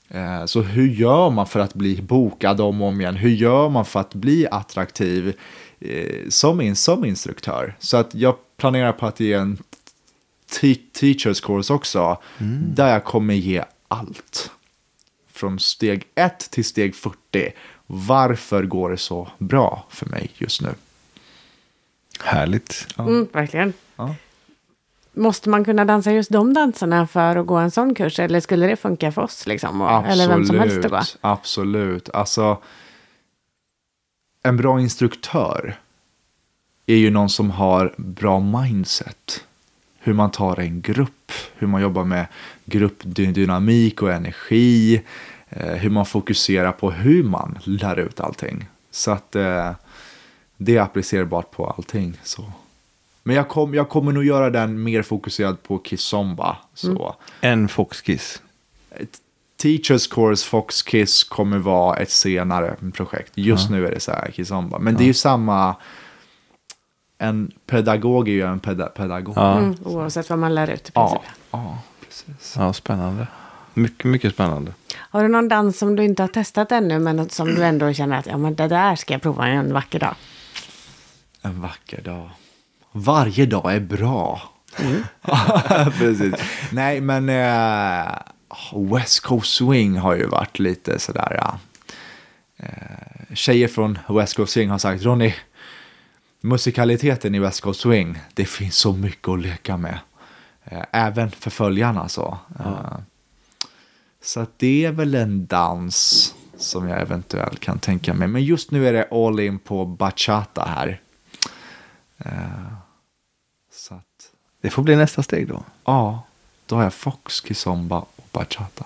Eh, Så hur gör man för att bli bokad om och om igen? Hur gör man för att bli attraktiv eh, som, in, som instruktör? Så att jag planerar på att ge en te- teachers course också. Där jag kommer ge allt. Från steg 1 till steg 40. Varför går det så bra för mig just nu? Härligt. Mm, verkligen. Ja. Måste man kunna dansa just de danserna för att gå en sån kurs? Eller skulle det funka för oss? Liksom? Och, eller vem som helst att gå? Absolut. Alltså, en bra instruktör är ju någon som har bra mindset. Hur man tar en grupp, hur man jobbar med gruppdynamik och energi, eh, hur man fokuserar på hur man lär ut allting. Så att eh, det är applicerbart på allting. Så. Men jag, kom, jag kommer nog göra den mer fokuserad på Kizomba. Så. En Foxkiss. Ett Teachers Course Fox Kiss kommer vara ett senare projekt. Just nu är det så här Kizomba. Men det är ju samma... En pedagog är ju en peda pedagog. Ja. Mm, oavsett vad man lär ut. i ja, princip. ja, precis. ja, spännande. Mycket, mycket spännande. Har du någon dans som du inte har testat ännu men som du ändå känner att ja, men det där ska jag prova en vacker dag? En vacker dag. Varje dag är bra. [LAUGHS] Precis. Nej, men eh, West Coast Swing har ju varit lite sådär. Ja. Eh, tjejer från West Coast Swing har sagt, Ronny, musikaliteten i West Coast Swing, det finns så mycket att leka med. Eh, även för följarna så. Eh, så det är väl en dans som jag eventuellt kan tänka mig. Men just nu är det all in på bachata här. Det får bli nästa steg då. ja, då har jag Fox, Kizomba och bachata.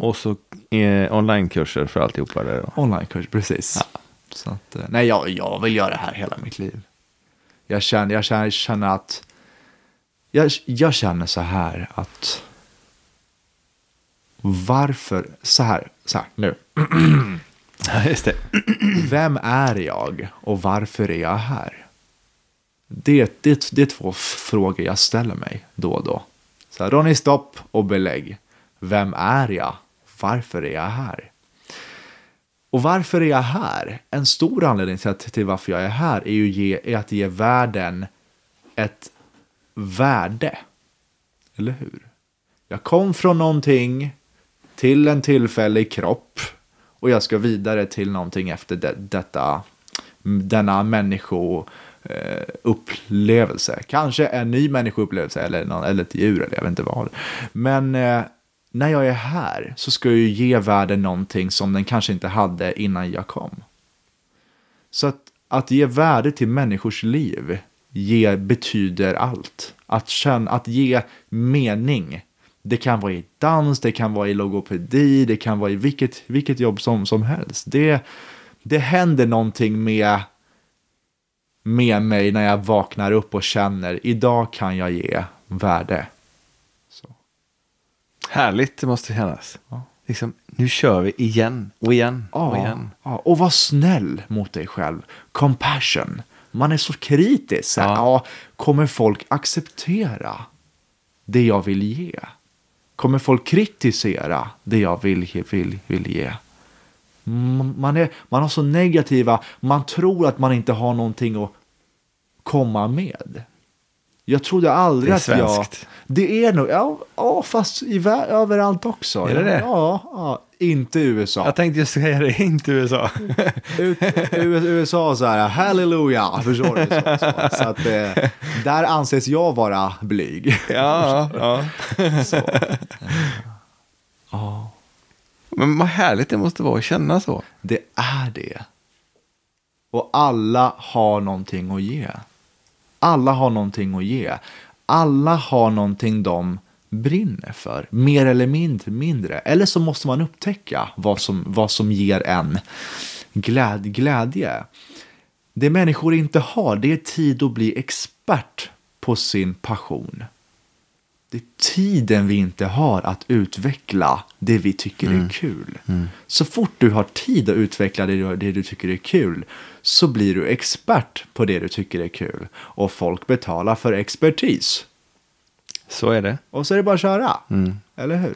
Och så eh, onlinekurser för alltihopa där då. Onlinekurs, precis. Så att, eh, nej, jag, jag vill göra det här hela mitt liv. Jag känner, jag känner, känner att... Jag, jag känner så här att... Varför... Så här, så här nu. [CLEARS THROAT] Just det. Vem är jag och varför är jag här? Det, det, det är två frågor jag ställer mig då och då. Så här, Ronny, stopp och belägg. Vem är jag? Varför är jag här? Och varför är jag här? En stor anledning till, att, till varför jag är här är, ju ge, är att ge världen ett värde. Eller hur? Jag kom från någonting till en tillfällig kropp och jag ska vidare till någonting efter de, detta, denna människo... Eh, upplevelse. Kanske en ny människoupplevelse eller, någon, eller ett djur eller jag vet inte vad. Men eh, när jag är här så ska jag ju ge världen någonting som den kanske inte hade innan jag kom. Så att, att ge värde till människors liv ge, betyder allt. Att, känna, att ge mening. Det kan vara i dans, det kan vara i logopedi, det kan vara i vilket, vilket jobb som, som helst. Det, det händer någonting med, med mig när jag vaknar upp och känner idag kan jag ge värde. Så. Härligt det måste kännas. Liksom, nu kör vi igen och igen och Ja, igen. ja, och var snäll mot dig själv. Compassion. Man är så kritisk. Så här, Ja. ja, kommer folk acceptera det jag vill ge? Kommer folk kritisera det jag vill, vill, vill ge? Man, är, man har så negativa, man tror att man inte har någonting att komma med. Jag trodde aldrig Det är att jag... svenskt. Det är nog, ja, ja fast i, överallt också. Är det det? Ja, ja, inte USA. Jag tänkte just säga det, inte USA. U- USA så här, halleluja, förstår du? Så, så, så att, eh, där anses jag vara blyg. ja, ja. Så. Men vad härligt det måste vara att känna så. Det är det. Och alla har någonting att ge. Alla har någonting att ge. Alla har någonting de brinner för. Mer eller mindre. mindre. Eller så måste man upptäcka vad som, vad som ger en gläd, glädje. Det människor inte har, det är tid att bli expert på sin passion. Det är tiden vi inte har att utveckla det vi tycker är kul. Så fort du har tid att utveckla det, du- det du tycker är kul så blir du expert på det du tycker är kul. Och folk betalar för expertis. Så är det. Och så är det bara att köra. Eller hur?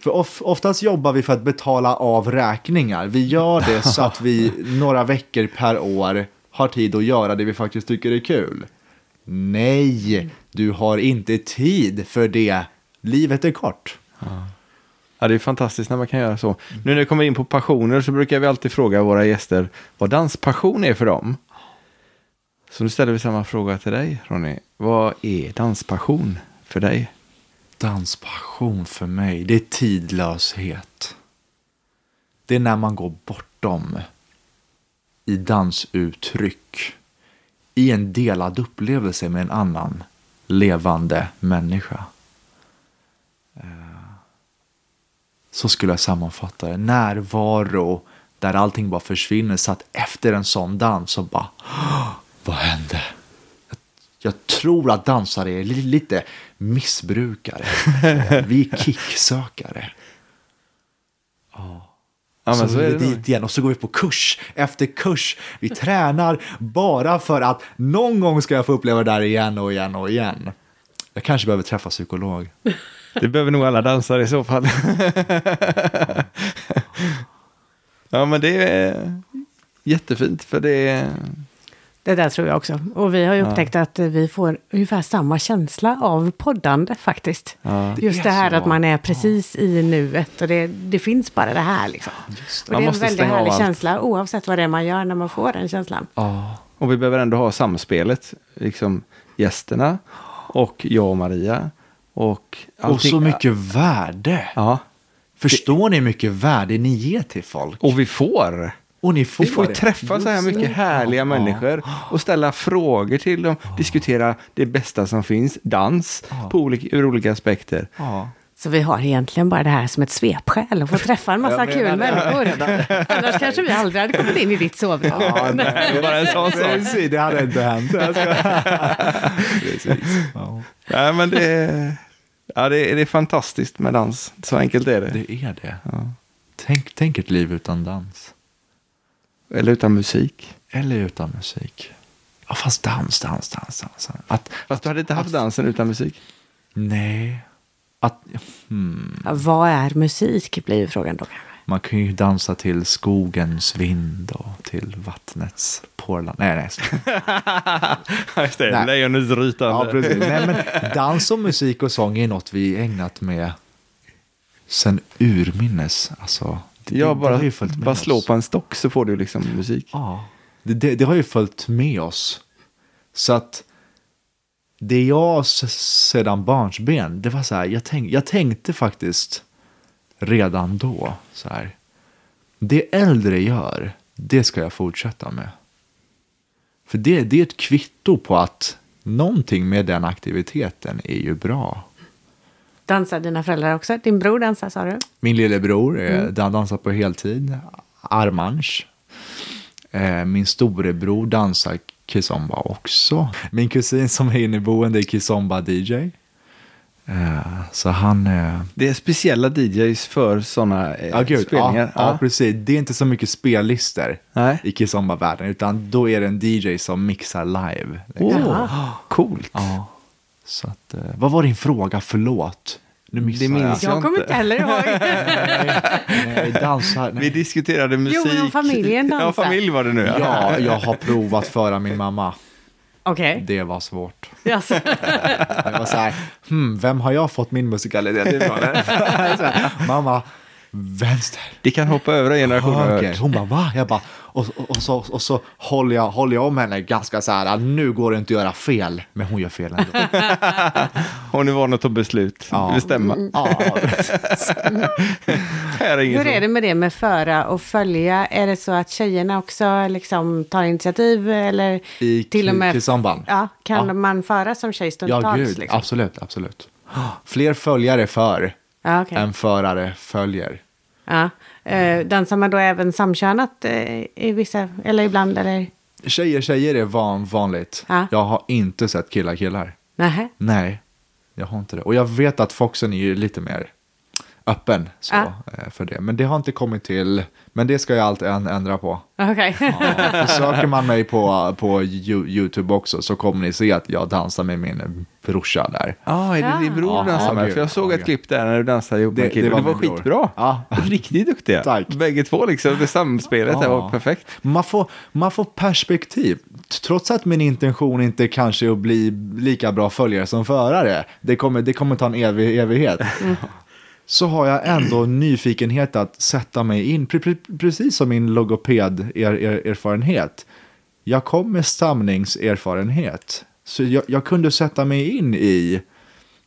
För of, oftast jobbar vi för att betala av räkningar. Vi gör det så att vi [LAUGHS] några veckor per år har tid att göra det vi faktiskt tycker är kul. Nej, du har inte tid för det. Livet är kort. Ja, det är fantastiskt när man kan göra så. Nu när vi kommer in på passioner så brukar vi alltid fråga våra gäster vad danspassion är för dem. Så nu ställer vi samma fråga till dig, Ronny. Vad är danspassion för dig? Danspassion för mig, det är tidlöshet. Det är när man går bortom i dansuttryck. I en delad upplevelse med en annan levande människa. Eh, Så skulle jag sammanfatta det. Närvaro där allting bara försvinner. Så att efter en sån dans så bara, "Åh, vad hände? Jag tror att dansare är li- lite missbrukare. [LAUGHS] Vi är kicksökare. Ja, men så, så är vi dit igen och så går vi på kurs efter kurs. Vi tränar bara för att någon gång ska jag få uppleva det där igen och igen och igen. Jag kanske behöver träffa psykolog. [LAUGHS] Det behöver nog alla dansare i så fall. [LAUGHS] ja, men det är jättefint för det är... Det där tror jag också. Och vi har ju upptäckt att vi får ungefär samma känsla av poddande faktiskt. Ja. Just Det det är här så. att man är precis i nuet och det, det finns bara det här liksom. Och Man det är en väldigt härlig känsla oavsett vad det är man gör när man får den känslan. Ja, Och vi behöver ändå ha samspelet. Liksom gästerna och jag och Maria. Och, och så mycket värde. Ja, Förstår ni hur mycket värde ni ger till folk? och vi får. Och ni får Vi får ju det. träffa så här mycket det. härliga Ja, människor och ställa frågor till dem, diskutera det bästa som finns, dans på olika, ur olika aspekter. Ja. Så vi har egentligen bara det här som ett svepskäl och få träffa en massa kul det. människor. [LAUGHS] Annars kanske vi aldrig hade kommit in i ditt sovrum. Ja, nej, det är bara en sån [LAUGHS] sak. Precis, det hade inte hänt. [LAUGHS] Precis. Ja. Nej, men det är, ja, det, är, det är fantastiskt med dans. Så enkelt är det. Det är det. Tänk, tänk ett liv utan dans. Eller utan musik. Eller utan musik. Ja, fast dans, dans, dans, dans. Att, Fast du hade inte haft dansen utan musik. nej. Att, hmm. Ja, vad är musik blir ju frågan då. Man kan ju dansa till skogens vind och till vattnets porlan. Nej, nej. [LAUGHS] Just det, Nej. lejonets rytande. Ja, precis. Nej, men dans och musik och sång är något vi ägnat med sen urminnes. Alltså, det, Ja, det bara, har ju följt med bara oss. slå på en stock så får du liksom musik. Ja, det, det, det har ju följt med oss. Så att det jag sedan barnsben, det var så här, jag, tänk, jag tänkte faktiskt redan då så här. Det äldre gör, det ska jag fortsätta med. För det, det är ett kvitto på att någonting med den aktiviteten är ju bra. Dansar dina föräldrar också? Din bror dansar sa du? Min lillebror eh, dan- dansar på heltid, armange. Eh, min storebror dansar kizomba också. Min kusin som är inneboende är kizomba-DJ. Eh, så han... Det är speciella DJs för sådana ja, spelningar. Ja, ja, precis. Det är inte så mycket spellistor Nej. i kizomba-världen, utan då är det en DJ som mixar live. Åh, coolt. Ja. Så att, eh, vad var din fråga? Förlåt. Nu missade Det minns jag. jag Jag kommer inte. heller ihåg. [LAUGHS] Nej, dansar. Vi Nej. diskuterade musik. men familjen dansar. Ja, familj var det nu. Ja. Ja, jag har provat föra min mamma. Okej. Det var svårt. Jaså. [LAUGHS] Jag var så här, hmm, vem har jag fått min musikalitet ifrån? [LAUGHS] Mamma, vänster. Det kan hoppa över en generation hört. Hon bara, va? Jag bara, och, och, och, så, och så håller jag, håller jag om henne ganska så här, nu går det inte att göra fel, men hon gör fel ändå. [LAUGHS] Hon är van att ta beslut. Ja. Bestämma. ja, [LAUGHS] Här är Hur är det med det med föra och följa? Är det så att tjejerna också liksom tar initiativ eller I till och med... kissamband? Ja, kan Ja. man föra som tjej ja stundtals? gud, liksom? absolut, absolut. [GASPS] Fler följare för Ja, okej. än förare följer. Ja. Eh, dansar man då även samkönat eh, i vissa, eller ibland, eller? Tjejer, tjejer är van, vanligt. Ja. Jag har inte sett killar, killar. Nähä. Nej, jag har inte det. Och jag vet att Foxen är ju lite mer öppen så, Ja. eh, för det. Men det har inte kommit till. Men det ska jag alltid än- ändra på. [LAUGHS] Okej. Ja, söker man mig på, på Yo- YouTube också så kommer ni se att jag dansar med min brorsa där. Ja, är det din bror du dansar med? För jag såg ett klipp där när du dansade ihop med Det- en kille. det Det var var, min bror. skitbra. Ja. Riktigt duktiga. Tack. Bägge två liksom. Det samspelet Ja. var perfekt. Man får, man får perspektiv. Trots att min intention inte kanske är att bli lika bra följare som förare. Det kommer, det kommer ta en evig, evighet. Så har jag ändå nyfikenhet att sätta mig in. Pre, pre, precis som min logoped-erfarenhet. Jag kom med stamningserfarenhet. Så jag, jag kunde sätta mig in i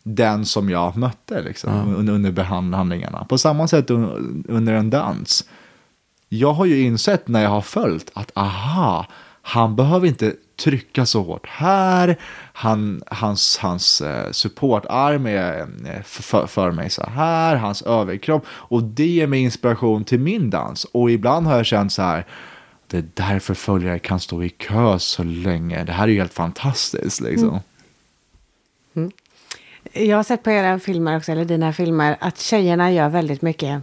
den som jag mötte liksom, under, under behandlingarna. På samma sätt un, under en dans jag har ju insett när jag har följt att aha, han behöver inte trycka så hårt här. Han, hans hans eh, supportarm är eh, för, för mig så här, hans överkropp. Och det ger mig inspiration till min dans. Och ibland har jag känt så här, det är därför följare kan stå i kö så länge. Det här är ju helt fantastiskt liksom. Jag har sett på era filmer också, eller dina filmer, att tjejerna gör väldigt mycket...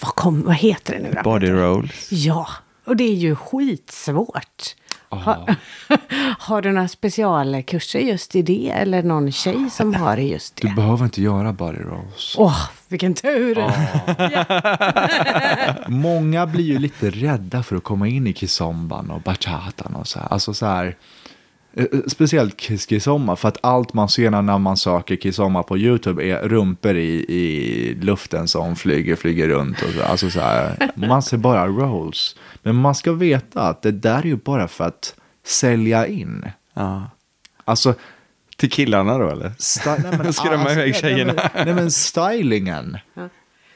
Vad, kom, vad heter det nu då? Body rolls. Ja, och det är ju skitsvårt. Har, [LAUGHS] har du några specialkurser just i det? Eller någon tjej som har det just Du det? behöver inte göra body rolls. Åh, vilken tur! [LAUGHS] Många blir ju lite rädda för att komma in i kizomban och bachatan och så här. Alltså så här. Eh, eh, Speciellt kizomba, för att allt man ser när man söker kizomba på YouTube är rumpor i, i luften som flyger, flyger runt. Och så, alltså så här, man ser bara rolls. Men man ska veta att det där är ju bara för att sälja in. Ja. Alltså, Till killarna då eller? sta- nej, men, [LAUGHS] Skrämma iväg tjejerna. Nej men, nej, men stylingen.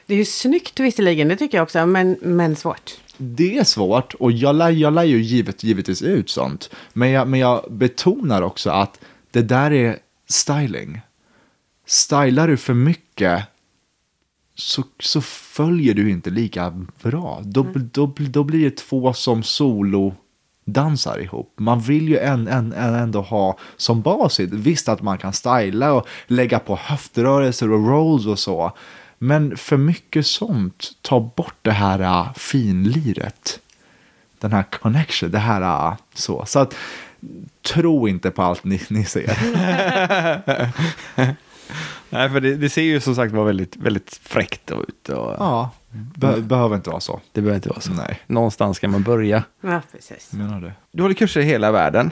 Det är ju snyggt visserligen, det tycker jag också, men, men svårt. Det är svårt och jag lär, jag lär ju givet, givetvis ut sånt. Men jag, men jag betonar också att det där är styling. Stylar du för mycket så, så följer du inte lika bra. Då, då, då blir det två som solo dansar ihop. Man vill ju en, en, en ändå ha som basis. Visst att man kan styla och lägga på höftrörelser och rolls och så. Men för mycket sånt tar bort det här uh, finliret. Den här connection, det här uh, så. Så att tro inte på allt ni, ni ser. [LAUGHS] Nej, för det, det ser ju som sagt var väldigt, väldigt fräckt ut. Och Ja, be, behöver inte vara så. Det behöver inte vara så. Nej. Någonstans ska man börja. Ja, precis. Menar du? Du håller kurser i hela världen.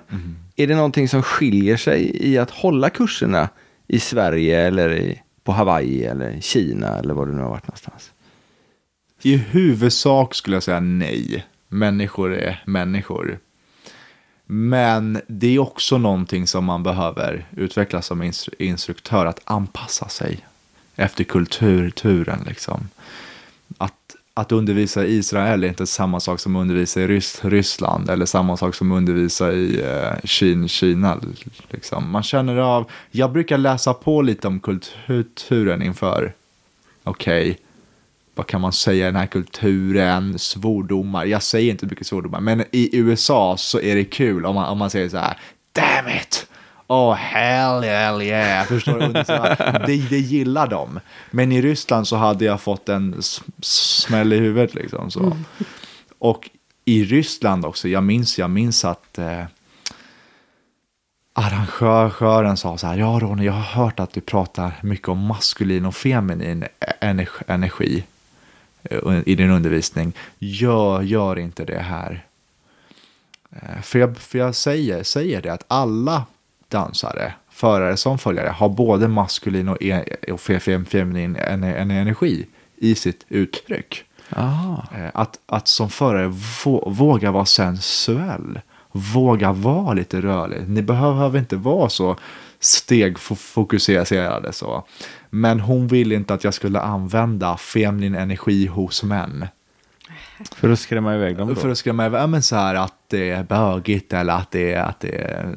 Är det någonting som skiljer sig i att hålla kurserna i Sverige eller i, på Hawaii eller Kina eller var du nu har varit någonstans? I huvudsak skulle jag säga nej. Människor är människor. Men det är också någonting som man behöver utveckla som instru- instruktör, att anpassa sig efter kulturen. Liksom. Att, att undervisa i Israel är inte samma sak som att undervisa i Rys- Ryssland eller samma sak som att undervisa i eh, Kina. Kina liksom. Man känner av, jag brukar läsa på lite om kulturen inför, okej, vad kan man säga i den här kulturen, svordomar. Jag säger inte mycket svordomar, men i USA så är det kul om man, om man säger så här, damn it! Oh hell, hell yeah, förstår du? Det, det gillar de. Men i Ryssland så hade jag fått en smäll i huvudet liksom. Så. Och i Ryssland också, jag minns, jag minns att eh, arrangören sa så här, ja Ronny, jag har hört att du pratar mycket om maskulin och feminin energi, energi i din undervisning. Gör, gör inte det här. Eh, för jag, för jag säger, säger det att alla dansare, förare som följare, har både maskulin och, e, och fe- fe- feminin en- en- energi i sitt uttryck. Ah. Eh, Att, att som förare vå, våga vara sensuell. Våga vara lite rörlig. Ni behöver inte vara så stegfokuserade så. Men hon ville inte att jag skulle använda feminin energi hos män. För att skrämma iväg dem då? För att skrämma iväg, ja, men så här att det är bögigt eller att det är, att det är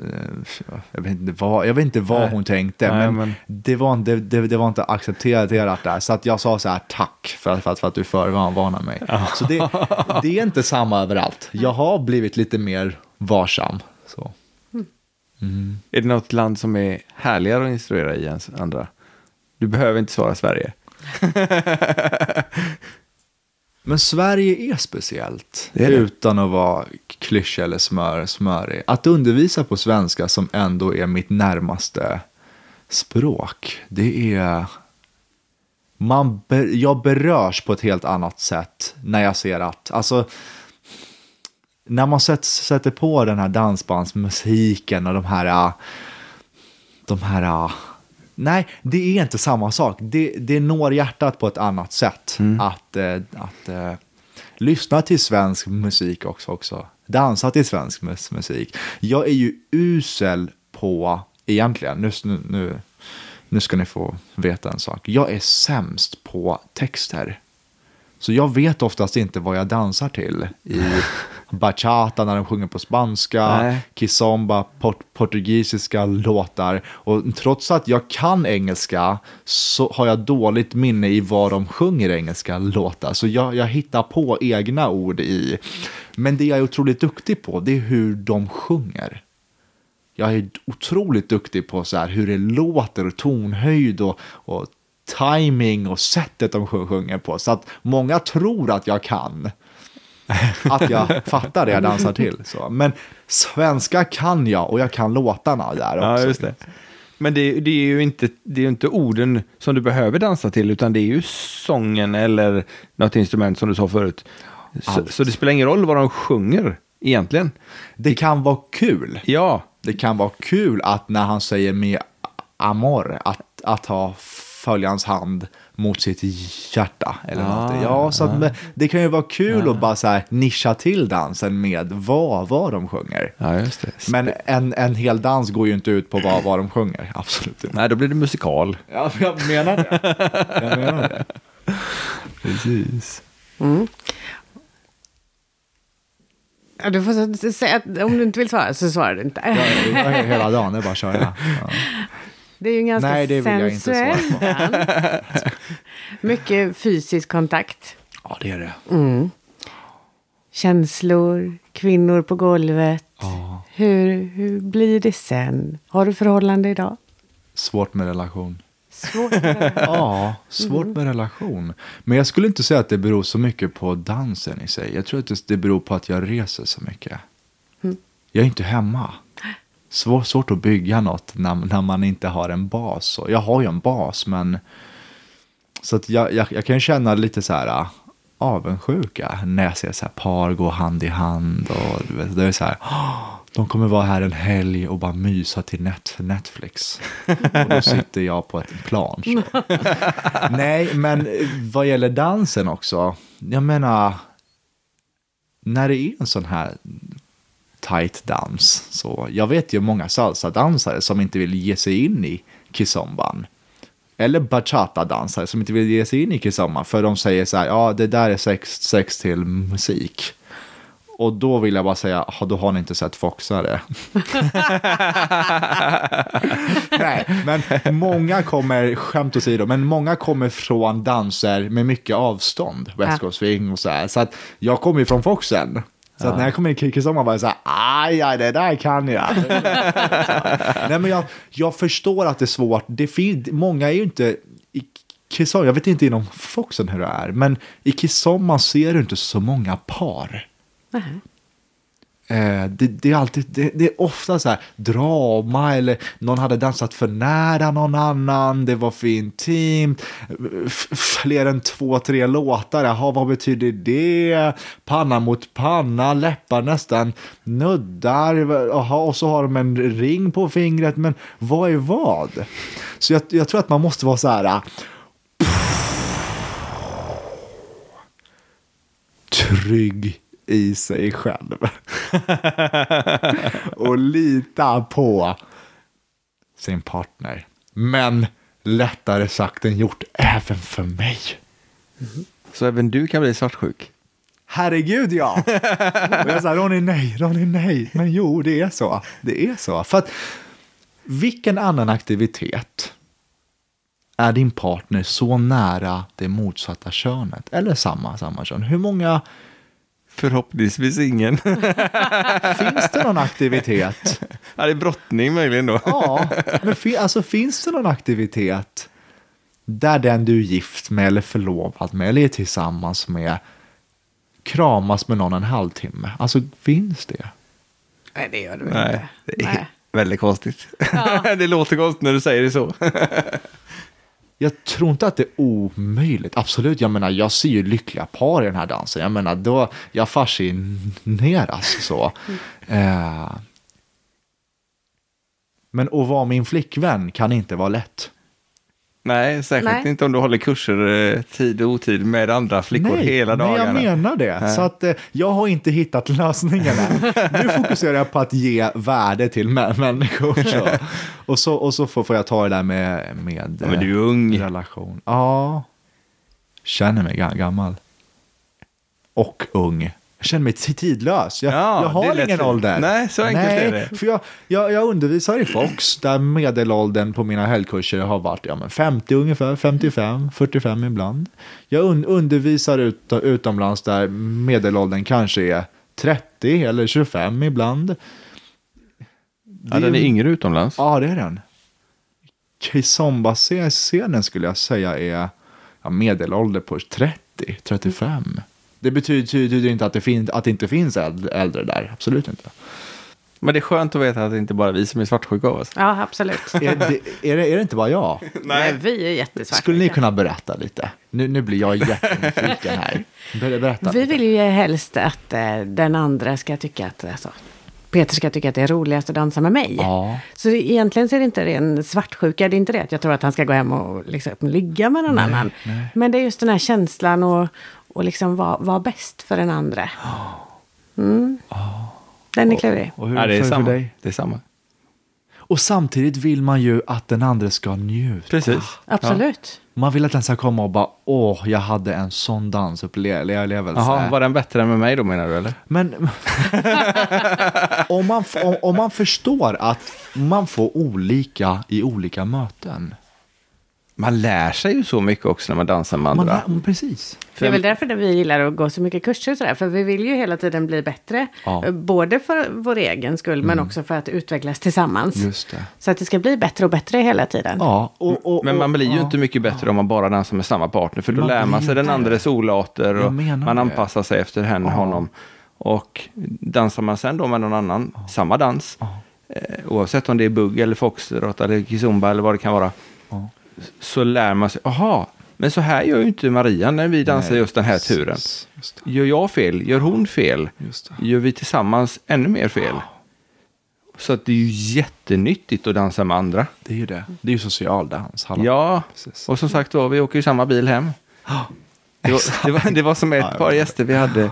jag vet inte vad, jag vet inte vad Nej. hon tänkte, Nej, men, men- Det, var, inte- det, det var inte accepterat där. Så att jag sa så här, tack för att, för att, för att du förvarnar mig. Så det, det är inte samma överallt. Jag har blivit lite mer varsam. Så. Är det något land som är härligare att instruera i än andra? Du behöver inte svara Sverige. [LAUGHS] Men Sverige är speciellt, Det är det. utan att vara klyschig eller smör, smörig. Att undervisa på svenska som ändå är mitt närmaste språk, det är... Man ber, jag berörs på ett helt annat sätt när jag ser att, alltså, när man sätt, sätter på den här dansbandsmusiken och de här, de här, nej, det är inte samma sak. Det, det når hjärtat på ett annat sätt att, eh, att eh, lyssna till svensk musik också, också. Dansa till svensk mus- musik. Jag är ju usel på, egentligen, nu, nu, nu, nu ska ni få veta en sak. Jag är sämst på texter. Så jag vet oftast inte vad jag dansar till i [LAUGHS] bachata när de sjunger på spanska, Nej. kizomba, port portugisiska låtar. Och trots att jag kan engelska så har jag dåligt minne i vad de sjunger engelska låtar. Så jag, jag hittar på egna ord i. Men det jag är otroligt duktig på, det är hur de sjunger. Jag är otroligt duktig på så här, hur det låter och tonhöjd och, och timing och sättet de sjung- sjunger på. Så att många tror att jag kan. Att jag fattar det jag dansar till. Så. Men svenska kan jag och jag kan låtarna där också. Ja, just det. Men det, det är ju inte, det är inte orden som du behöver dansa till, utan det är ju sången eller något instrument som du sa förut. Så, så det spelar ingen roll vad de sjunger egentligen. Det kan vara kul. Ja, Det kan vara kul att när han säger med amor, att, att ha följa hans hand mot sitt hjärta. Eller Ah, något. Ja, så att, men det kan ju vara kul att bara så här nischa till dansen med vad, vad de sjunger. ja just det. Men en, en hel dans går ju inte ut på vad, vad de sjunger. [LAUGHS] Absolut inte. Nej, då blir det musikal. Ja, jag menar det. Jag menar det. [LAUGHS] Precis. Ja, du får säga att om du inte vill svara så svarar du inte. Ja, hela dagen, det är bara att köra. [LAUGHS] Ja. Det är ju en ganska Nej, det vill jag inte sensuell dans. [LAUGHS] Mycket fysisk kontakt. ja, det är det. Känslor, kvinnor på golvet. Ja. Hur, hur blir det sen? Har du förhållande idag? Svårt med relation. Svårt. [LAUGHS] Ja, svårt med relation. Men jag skulle inte säga att det beror så mycket på dansen i sig. Jag tror att det- det beror på att jag reser så mycket. Jag är inte hemma. Svår, svårt att bygga något när, när man inte har en bas. Jag har ju en bas, men... Så att jag, jag, jag kan känna lite så här äh, avundsjuka när jag ser så här par gå hand i hand. Och du vet, det är så här, "Åh, de kommer vara här en helg och bara mysa till net, Netflix. Och då sitter jag på ett plan. Så. [LAUGHS] Nej, men vad gäller dansen också. Jag menar, när det är en sån här tight dans. Så jag vet ju många salsa-dansare som inte vill ge sig in i kizomban. Eller bachata-dansare som inte vill ge sig in i kizomban. För de säger så här, ja det där är sex, sex till musik. Och då vill jag bara säga, "Ja, då har ni inte sett Foxare. [LAUGHS] Nej, men många kommer, skämt åsido, men många kommer från danser med mycket avstånd. West Coast Swing och så här. Så att jag kommer ju från Foxen. Så att när jag kommer in i Kikisomma var jag så här, aj, aj, det där kan jag. [LAUGHS] Nej, men jag, jag förstår att det är svårt. Det fin- många är ju inte i Kissomma, jag vet inte inom Foxen hur det är, men i Kissomma ser du inte så många par. Eh, Eh, det, det, är alltid, det, det är ofta så här drama eller någon hade dansat för nära någon annan, det var för intimt, fler än två, tre låtar, jaha vad betyder det? Panna mot panna, läppar nästan nuddar, jaha, och så har de en ring på fingret, men vad är vad? Så jag, jag tror att man måste vara så här, trygg i sig själv. [LAUGHS] och lita på sin partner. Men lättare sagt än gjort även för mig. Så även du kan bli svartsjuk? Herregud ja! Och jag sa Ronny nej, Ronny nej. Men jo, det är så. Det är så. För att vilken annan aktivitet är din partner så nära det motsatta könet? Eller samma, samma kön? Hur många Förhoppningsvis ingen. [LAUGHS] finns det någon aktivitet? ja, det är brottning möjligen då. Ja, men fi, alltså finns det någon aktivitet där den du är gift med eller förlovad med eller är tillsammans med kramas med någon en halvtimme? Alltså finns det? Nej, det gör du väl Nej, inte? det är Nej. väldigt konstigt. Ja. [LAUGHS] det låter konstigt när du säger det så. [LAUGHS] Jag tror inte att det är omöjligt. Absolut, jag menar, jag ser ju lyckliga par i den här dansen. Jag menar, då, jag fascineras så. Eh, men att vara min flickvän kan inte vara lätt. Nej, särskilt Nej. inte om du håller kurser eh, tid och otid med andra flickor hela nej, dagarna. jag menar det. Nej. Så att, eh, jag har inte hittat lösningen än. Nu fokuserar jag på att ge värde till mä- människor. Så. [LAUGHS] Och så, och så får, jag ta det där med, med Ja, men du är eh, ung. relation. Ja, känner mig ga- gammal. Och ung. Jag känner mig tidlös. Jag, Ja, jag det har ingen ålder. Nej, så enkelt Nej, är det. För jag, jag, jag undervisar i Fox där medelåldern på mina helgkurser har varit ja, men 50 ungefär, 55, 45 ibland. Jag un, undervisar ut, utomlands där medelåldern kanske är 30 eller 25 ibland. Ja, den är yngre utomlands. Ja, det är den. Kizomba-scenen skulle jag säga är ja, medelålder på 30, 35. Det betyder, betyder inte att det, fin- att det inte finns äldre, där, absolut inte. Men det är skönt att veta att det inte bara är vi som är svartsjuka av oss. Ja, absolut. [LAUGHS] Är det, är det, är det inte bara jag? [LAUGHS] Nej. vi är jättesvarta. Skulle ni kunna berätta lite? Nu, nu blir jag jättenyfiken här. [LAUGHS] Ber- Berätta. Vi lite. vill ju helst att eh, den andra ska tycka att, alltså, Peter ska tycka att det är roligast att dansa med mig. Ja. Så det, egentligen så är det inte en svartsjuka, det är inte det att jag tror att han ska gå hem och liksom, ligga med någon annan. Men det är just den här känslan och, och liksom vara vara bäst för den andra. [GASPS] Mm. Den är klurig. Och hur Ja, det är för, för samma. dig? Det är samma. Och samtidigt vill man ju att den andra ska njuta. Precis. Absolut. Man vill att den ska komma och bara, åh, jag hade en sån dansupplevelse. Jaha, var den bättre än med mig då menar du eller? Men [LAUGHS] om, man, om, om man förstår att man får olika i olika möten. Man lär sig ju så mycket också när man dansar med Man, andra. lär- precis. Det är väl därför det vi gillar att gå så mycket kurser och sådär. För vi vill ju hela tiden bli bättre. Ja. Eh, Både för vår egen skull men också för att utvecklas tillsammans. Just det. Så att det ska bli bättre och bättre hela tiden. Ja, och, och, Men man blir ju ja. inte mycket bättre om man bara dansar med samma partner. För då Man lär man sig den andres olater och man det. anpassar sig efter henne, honom. Och dansar man sen då med någon annan, samma dans, eh, oavsett om det är bugg eller foxtrot eller kizumba eller vad det kan vara, Ja. Så lär man sig, aha, men så här gör ju inte Maria när vi dansar Nej, just den här precis. turen. Gör jag fel? Gör hon fel? Gör vi tillsammans ännu mer fel? Så att det är ju jättenyttigt att dansa med andra. Det är ju det. Det är ju social dans. Hallå. Ja, Precis. och som sagt var, vi åker i samma bil hem. Det var, det var, det var som ett par gäster vi hade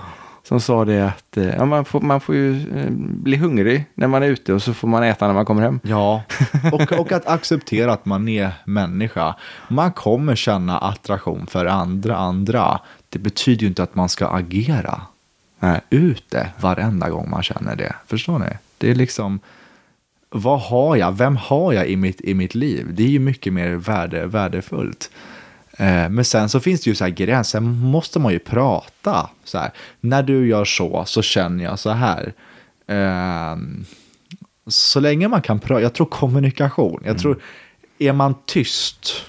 som sa det att eh, ja, man, får, man får ju eh, bli hungrig när man är ute och så får man äta när man kommer hem. Ja, [LAUGHS] och, och att acceptera att man är människa. Man kommer känna attraktion för andra andra. Det betyder ju inte att man ska agera Nej. ute varenda gång man känner det. Förstår ni? Det är liksom, vad har jag? Vem har jag i mitt, i mitt liv? Det är ju mycket mer värde, värdefullt. Eh, men sen så finns det ju så här gränser, måste man ju prata. Så här, när du gör så, så känner jag så här. Ehm, så länge man kan prata, jag tror kommunikation. Jag tror, är man tyst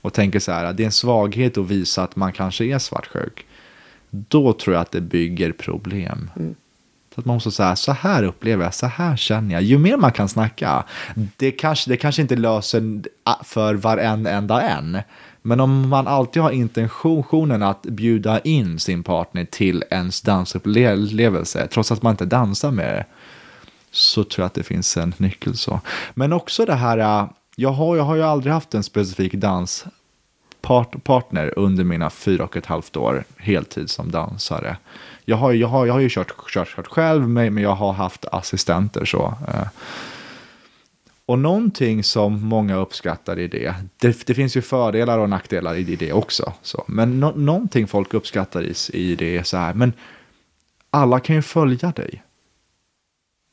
och tänker så här, det är en svaghet att visa att man kanske är svartsjuk. Då tror jag att det bygger problem. Så att man måste säga, så här upplever jag, så här känner jag. Ju mer man kan snacka, det kanske, det kanske inte löser för varenda en. Men om man alltid har intentionen att bjuda in sin partner till ens dansupplevelse, trots att man inte dansar med det, så tror jag att det finns en nyckel så. Men också det här, äh, jag har, jag har ju aldrig haft en specifik danspartner under mina fyra och ett halvt år heltid som dansare. Jag har, jag har, jag har ju kört, kört, kört själv, men jag har haft assistenter. så. Eh. Och någonting som många uppskattar i det, det, det finns ju fördelar och nackdelar i det också. Så. Men no, någonting folk uppskattar i, i det är så här, men alla kan ju följa dig.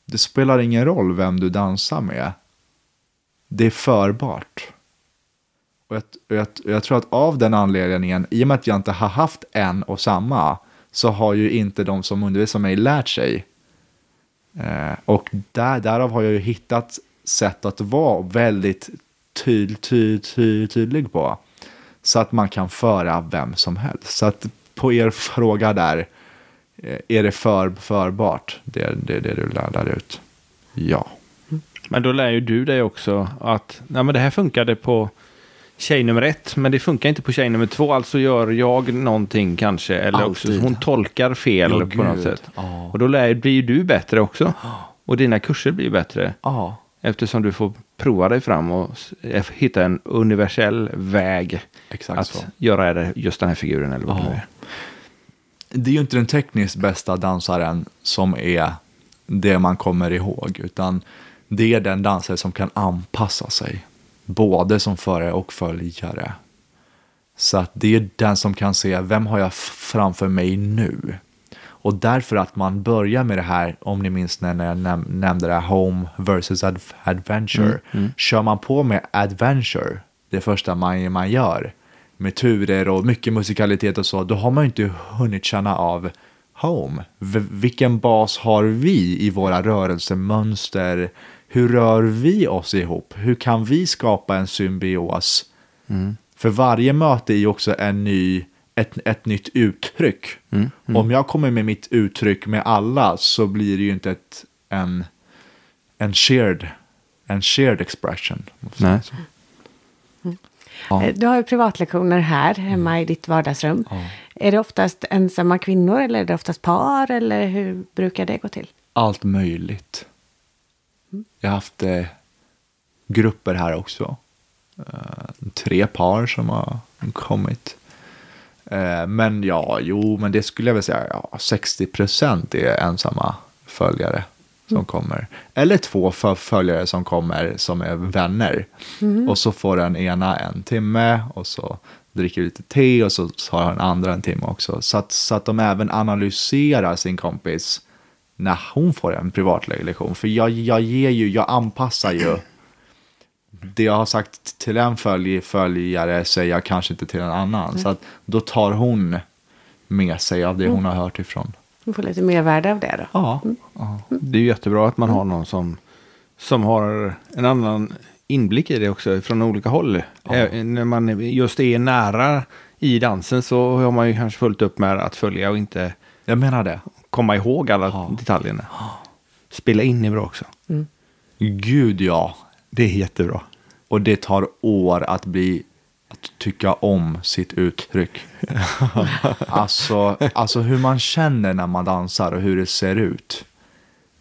Det spelar ingen roll vem du dansar med. Det är förbart. Och jag, och jag, och jag tror att av den anledningen, i och med att jag inte har haft en och samma, så har ju inte de som undervisar mig lärt sig. Eh, och där, därav har jag ju hittat sätt att vara väldigt tyd, tyd, tyd, tydlig på. Så att man kan föra vem som helst. Så att på er fråga där, eh, är det för, förbart? Det är det, det du lär ut. Ja. Men då lär ju du dig också att nej, men det här funkade på tjej nummer ett, men det funkar inte på tjej nummer två. Alltså gör jag någonting kanske. Eller också hon tolkar fel Ja, på något gud. sätt. Ja. Och då lär, blir ju du bättre också. [GASPS] Och dina kurser blir bättre. Ja. Eftersom du får prova dig fram och s- hitta en universell väg Exakt att så. göra just den här figuren eller vad det är. det är ju inte den tekniskt bästa dansaren som är det man kommer ihåg, utan det är den dansare som kan anpassa sig, både som förare och följare. Så att det är den som kan se, vem har jag framför mig nu? Och därför att man börjar med det här, om ni minns när jag näm- nämnde det här Home versus ad- Adventure. Kör man på med Adventure, det första man, man gör, med turer och mycket musikalitet och så, då har man ju inte hunnit känna av Home. V- vilken bas har vi i våra rörelsemönster? Hur rör vi oss ihop? Hur kan vi skapa en symbios? För varje möte är ju också en ny, ett, ett nytt uttryck. Om jag kommer med mitt uttryck med alla så blir det ju inte ett, en, en, shared, en shared expression. Nej. Ja. Eh, Du har ju privatlektioner här hemma i ditt vardagsrum. Är det oftast ensamma kvinnor eller är det oftast par eller hur brukar det gå till? Allt möjligt. Jag har haft eh, grupper här också. Eh, tre par som har kommit. Eh, men ja, jo, men det skulle jag väl säga, ja, 60% är ensamma följare som kommer. Eller två följare som kommer som är vänner. Och så får den ena en timme och så dricker lite te och så har den andra en timme också. Så att, så att de även analyserar sin kompis när hon får en privatlektion. För jag, jag ger ju, jag anpassar ju. Det jag har sagt till en följ, följare säger jag kanske inte till en annan. Så att då tar hon med sig av det hon har hört ifrån. Du får lite mervärde av det då. Ja, ja. Det är ju jättebra att man har någon som, som har en annan inblick i det också från olika håll. Ä- När man just är nära i dansen så har man ju kanske fullt upp med att följa och inte jag menar det. Komma ihåg alla Ja. detaljerna. Spela in är bra också. Gud ja. Det är jättebra. Och det tar år att bli att tycka om sitt uttryck. [LAUGHS] alltså, alltså hur man känner när man dansar och hur det ser ut.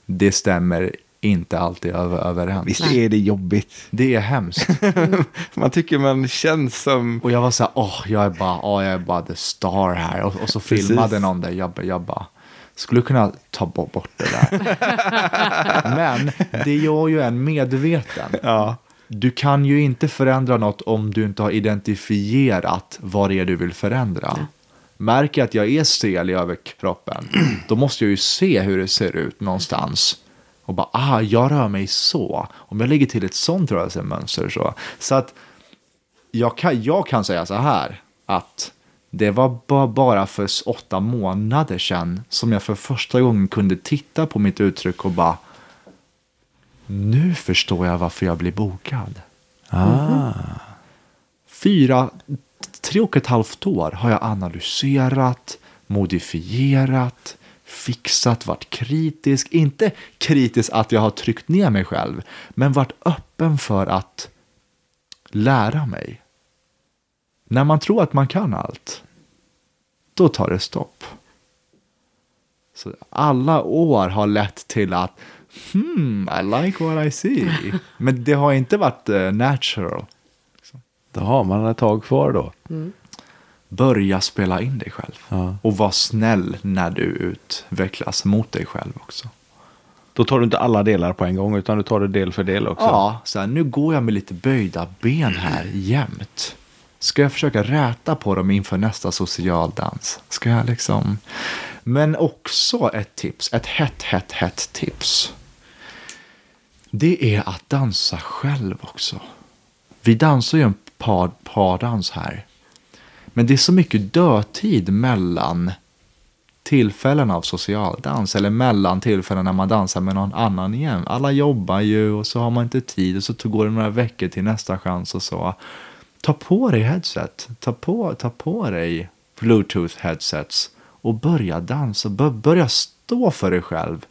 Det stämmer inte alltid över, överens. Visst är det jobbigt. Det är hemskt. [LAUGHS] Man tycker man känns som... Och jag var så här, åh, jag är bara, åh, jag är bara the star här. Och, och så Precis. filmade någon det, jag, jag bara, skulle kunna ta bo- bort det där. [LAUGHS] Men det gör ju en medveten. Ja. Du kan ju inte förändra något om du inte har identifierat vad det är du vill förändra. Märker jag att jag är stel i överkroppen, då måste jag ju se hur det ser ut någonstans. Och bara, ah, jag rör mig så. Om jag lägger till ett sånt rörelsemönster så. Så att jag kan, jag kan säga så här, att det var ba- bara för åtta månader sedan som jag för första gången kunde titta på mitt uttryck och bara, nu förstår jag varför jag blir bokad. Ah. Fyra, tre och ett halvt år har jag analyserat, modifierat, fixat, varit kritisk. Inte kritisk att jag har tryckt ner mig själv, men varit öppen för att lära mig. När man tror att man kan allt, då tar det stopp. Så alla år har lett till att hmm, I like what I see. Men det har inte varit eh, natural. Då har man ett tag kvar då. Börja spela in dig själv. Ja. Och var snäll när du utvecklas mot dig själv också. Då tar du inte alla delar på en gång utan du tar det del för del också. Ja, så här, nu går jag med lite böjda ben här jämt. Ska jag försöka räta på dem inför nästa socialdans? Ska jag liksom... Men också ett tips, ett hett, hett, hett tips. Det är att dansa själv också. Vi dansar ju en par, pardans här. Men det är så mycket dödtid mellan tillfällen av socialdans eller mellan tillfällen när man dansar med någon annan igen. Alla jobbar ju och så har man inte tid och så går det några veckor till nästa chans och så. Ta på dig headset, ta på, ta på dig bluetooth headsets och börja dansa, börja stå för dig själv.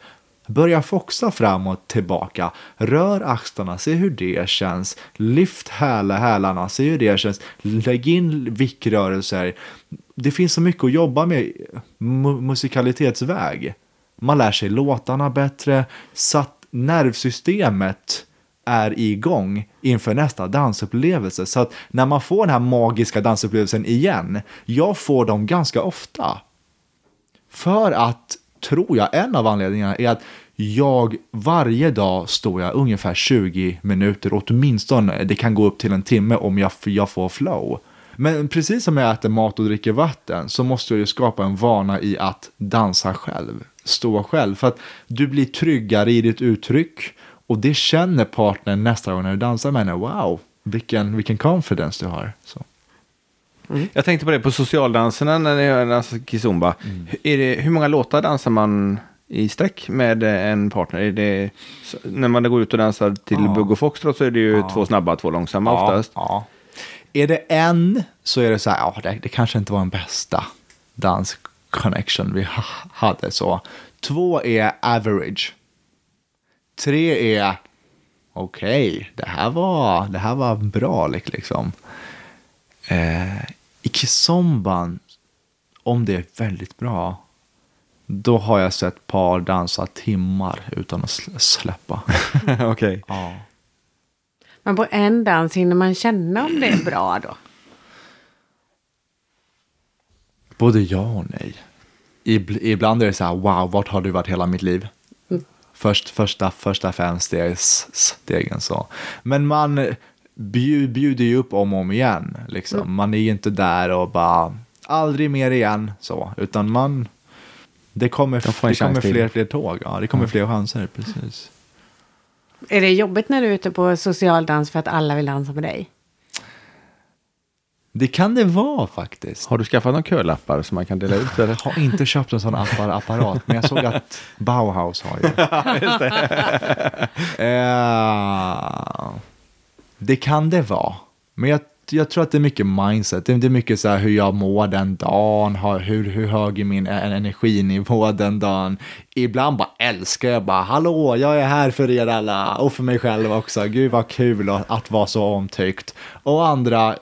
Börja foxa fram och tillbaka. Rör axlarna, se hur det känns. Lyft häla hälarna, se hur det känns. Lägg in vickrörelser. Det finns så mycket att jobba med mu- musikalitetsväg. Man lär sig låtarna bättre, så att nervsystemet är igång inför nästa dansupplevelse. Så att när man får den här magiska dansupplevelsen igen, jag får dem ganska ofta. För att, tror jag, en av anledningarna är att jag varje dag står jag ungefär 20 minuter, åtminstone, det kan gå upp till en timme om jag, jag får flow. Men precis som jag äter mat och dricker vatten så måste jag ju skapa en vana i att dansa själv, stå själv. För att du blir tryggare i ditt uttryck och det känner partnern nästa gång när du dansar med henne. Wow, vilken, vilken confidence du har. Så. Jag tänkte på det på socialdanserna när ni dansar kizumba. Är det, hur många låtar dansar man i sträck med en partner? Är det, när man går ut och dansar till Ja. bugg och foxtrot så är det ju två snabba, två långsamma oftast. Ja. Är det en så är det så här, ja, det, det kanske inte var den bästa dans connection vi ha, hade. så. Två är average. Tre är okej, det, här var, det här var bra lik- liksom. Eh, I kizomban, om det är väldigt bra, då har jag sett par dansa timmar utan att sl- släppa. [LAUGHS] Okej. ja. Men på en dans hinner man känna om det är bra då? Både ja och nej. Ib- ibland är det så här, wow, vart har du varit hela mitt liv? Först, första, första fem stegs, stegen så. Men man bjud, bjuder ju upp om och om igen. Liksom. Man är ju inte där och bara, aldrig mer igen, så. Utan man, det kommer, De det kommer fler, fler tåg. Ja, det kommer fler chanser, precis. Är det jobbigt när du är ute på socialdans för att alla vill dansa med dig? Det kan det vara faktiskt. Har du skaffat några kölappar som man kan dela ut? Eller? Jag har inte köpt en sån appar- apparat, men jag såg att Bauhaus har ju. [LAUGHS] Eh, det kan det vara. Men jag, jag tror att det är mycket mindset. Det är- mycket så här hur jag mår den dagen, hur, hur hög är min energinivå den dagen. Ibland bara älskar jag bara, hallå, jag är här för er alla och för mig själv också. Gud vad kul att, att vara så omtyckt. Och andra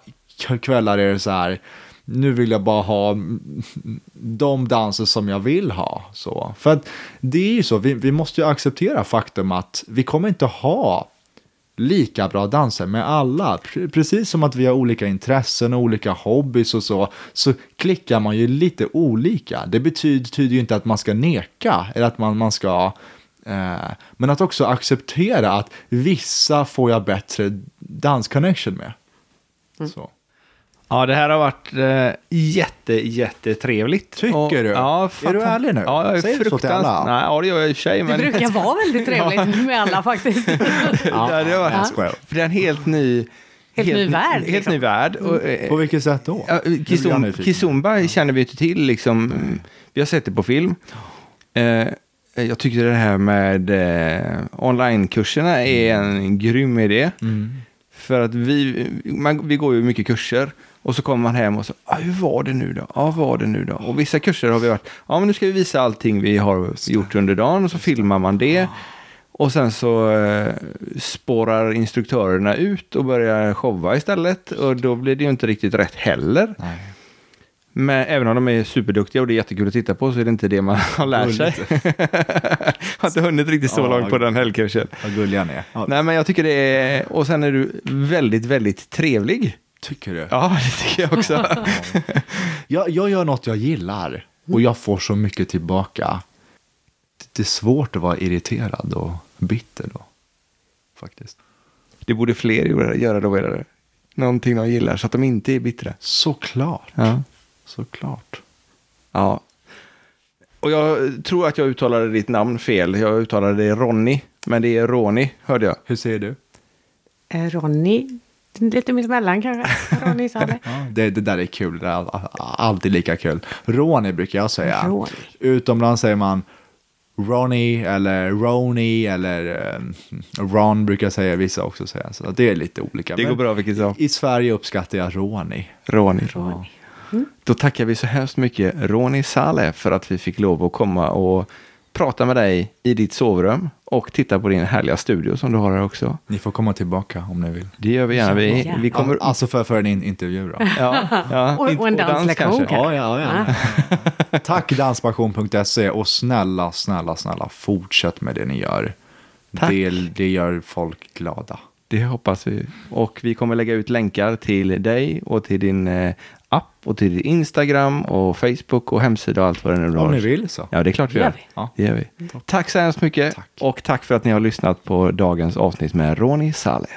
kvällar är det så här, nu vill jag bara ha mm, de danser som jag vill ha. Så. För att det är ju så, vi, vi måste ju acceptera faktum att vi kommer inte ha lika bra danser med alla. Pre- Precis som att vi har olika intressen och olika hobbys och så, så klickar man ju lite olika. Det betyder, betyder ju inte att man ska neka eller att man, man ska eh, men att också acceptera att vissa får jag bättre dansconnection med. Så. Ja, det här har varit eh, jätte, jättetrevligt. Tycker Och- du? Ja, Är du ärlig nu? Ja, jag är Säger du så till alla? Nej, ja, det gör jag i och för sig. Det Men brukar vara väldigt trevligt [LAUGHS] med alla faktiskt. [LAUGHS] det hade varit, jag skojar. För det är en helt ny... Helt ny värld, Helt liksom. ny värld. Och, eh, På vilket sätt då? Ja, Kizum. Kizumba känner vi inte till. Liksom. Vi har sett det på film. Eh, jag tycker det här med eh, onlinekurserna är en grym idé. För att vi, man, vi går ju mycket kurser. Och så kommer man hem och så, ah, hur var det nu då? Ja, vad var det nu då? Och vissa kurser har vi varit, ja men nu ska vi visa allting vi har gjort under dagen och så filmar man det. Och sen så eh, spårar instruktörerna ut och börjar showa istället. Och då blir det ju inte riktigt rätt heller. Nej. Men även om de är superduktiga och det är jättekul att titta på så är det inte det man har lärt sig. [LAUGHS] har inte hunnit riktigt så Ja, långt på den helgkursen. Vad gulliga ni är. Ja. Nej men jag tycker det är, och sen är du väldigt, väldigt trevlig. Tycker du? Ja, det tycker jag också. [LAUGHS] Jag, jag gör något jag gillar och jag får så mycket tillbaka. Det är svårt att vara irriterad och bitter då. Faktiskt. Det borde fler göra- då, eller? Någonting de gillar, så att de inte är bittra. Såklart. Ja. Såklart. Ja. Och jag tror att jag uttalade ditt namn fel. Jag uttalade det Ronny, men det är Ronny, hörde jag. Hur säger du? Eh, Ronny, lite mittemellan kanske. [LAUGHS] Ronny sa det. Ja, det, det där är kul. Det är all- all- alltid lika kul. Ronny brukar jag säga. Ronny. Utomlands säger man Ronny eller Roni eller eh, Ron brukar jag säga vissa också säga. Så det är lite olika. Det går bra vilket som. I Sverige uppskattar jag Ronny. Ronny. Ronny. Då tackar vi så hemskt mycket Ronny Saleh för att vi fick lov att komma och prata med dig i ditt sovrum och titta på din härliga studio som du har här också. Ni får komma tillbaka om ni vill. Det gör vi gärna. Vi, Ja. vi kommer... Alltså för, för en in intervju då. Ja, ja, [LAUGHS] Och- och en dans danslektion kanske. Ja, ja, ja. [LAUGHS] Tack danspassion.se och snälla, snälla, snälla fortsätt med det ni gör. Tack. Det, det gör folk glada. Det hoppas vi. Och vi kommer lägga ut länkar till dig och till din eh, app och till Instagram och Facebook och hemsida och allt vad det nu Om har. ni vill så. Ja, det är klart vi Gör gör. vi. Ja. Det gör vi. Tack så hemskt mycket Tack. och tack för att ni har lyssnat på dagens avsnitt med Ronny Saleh.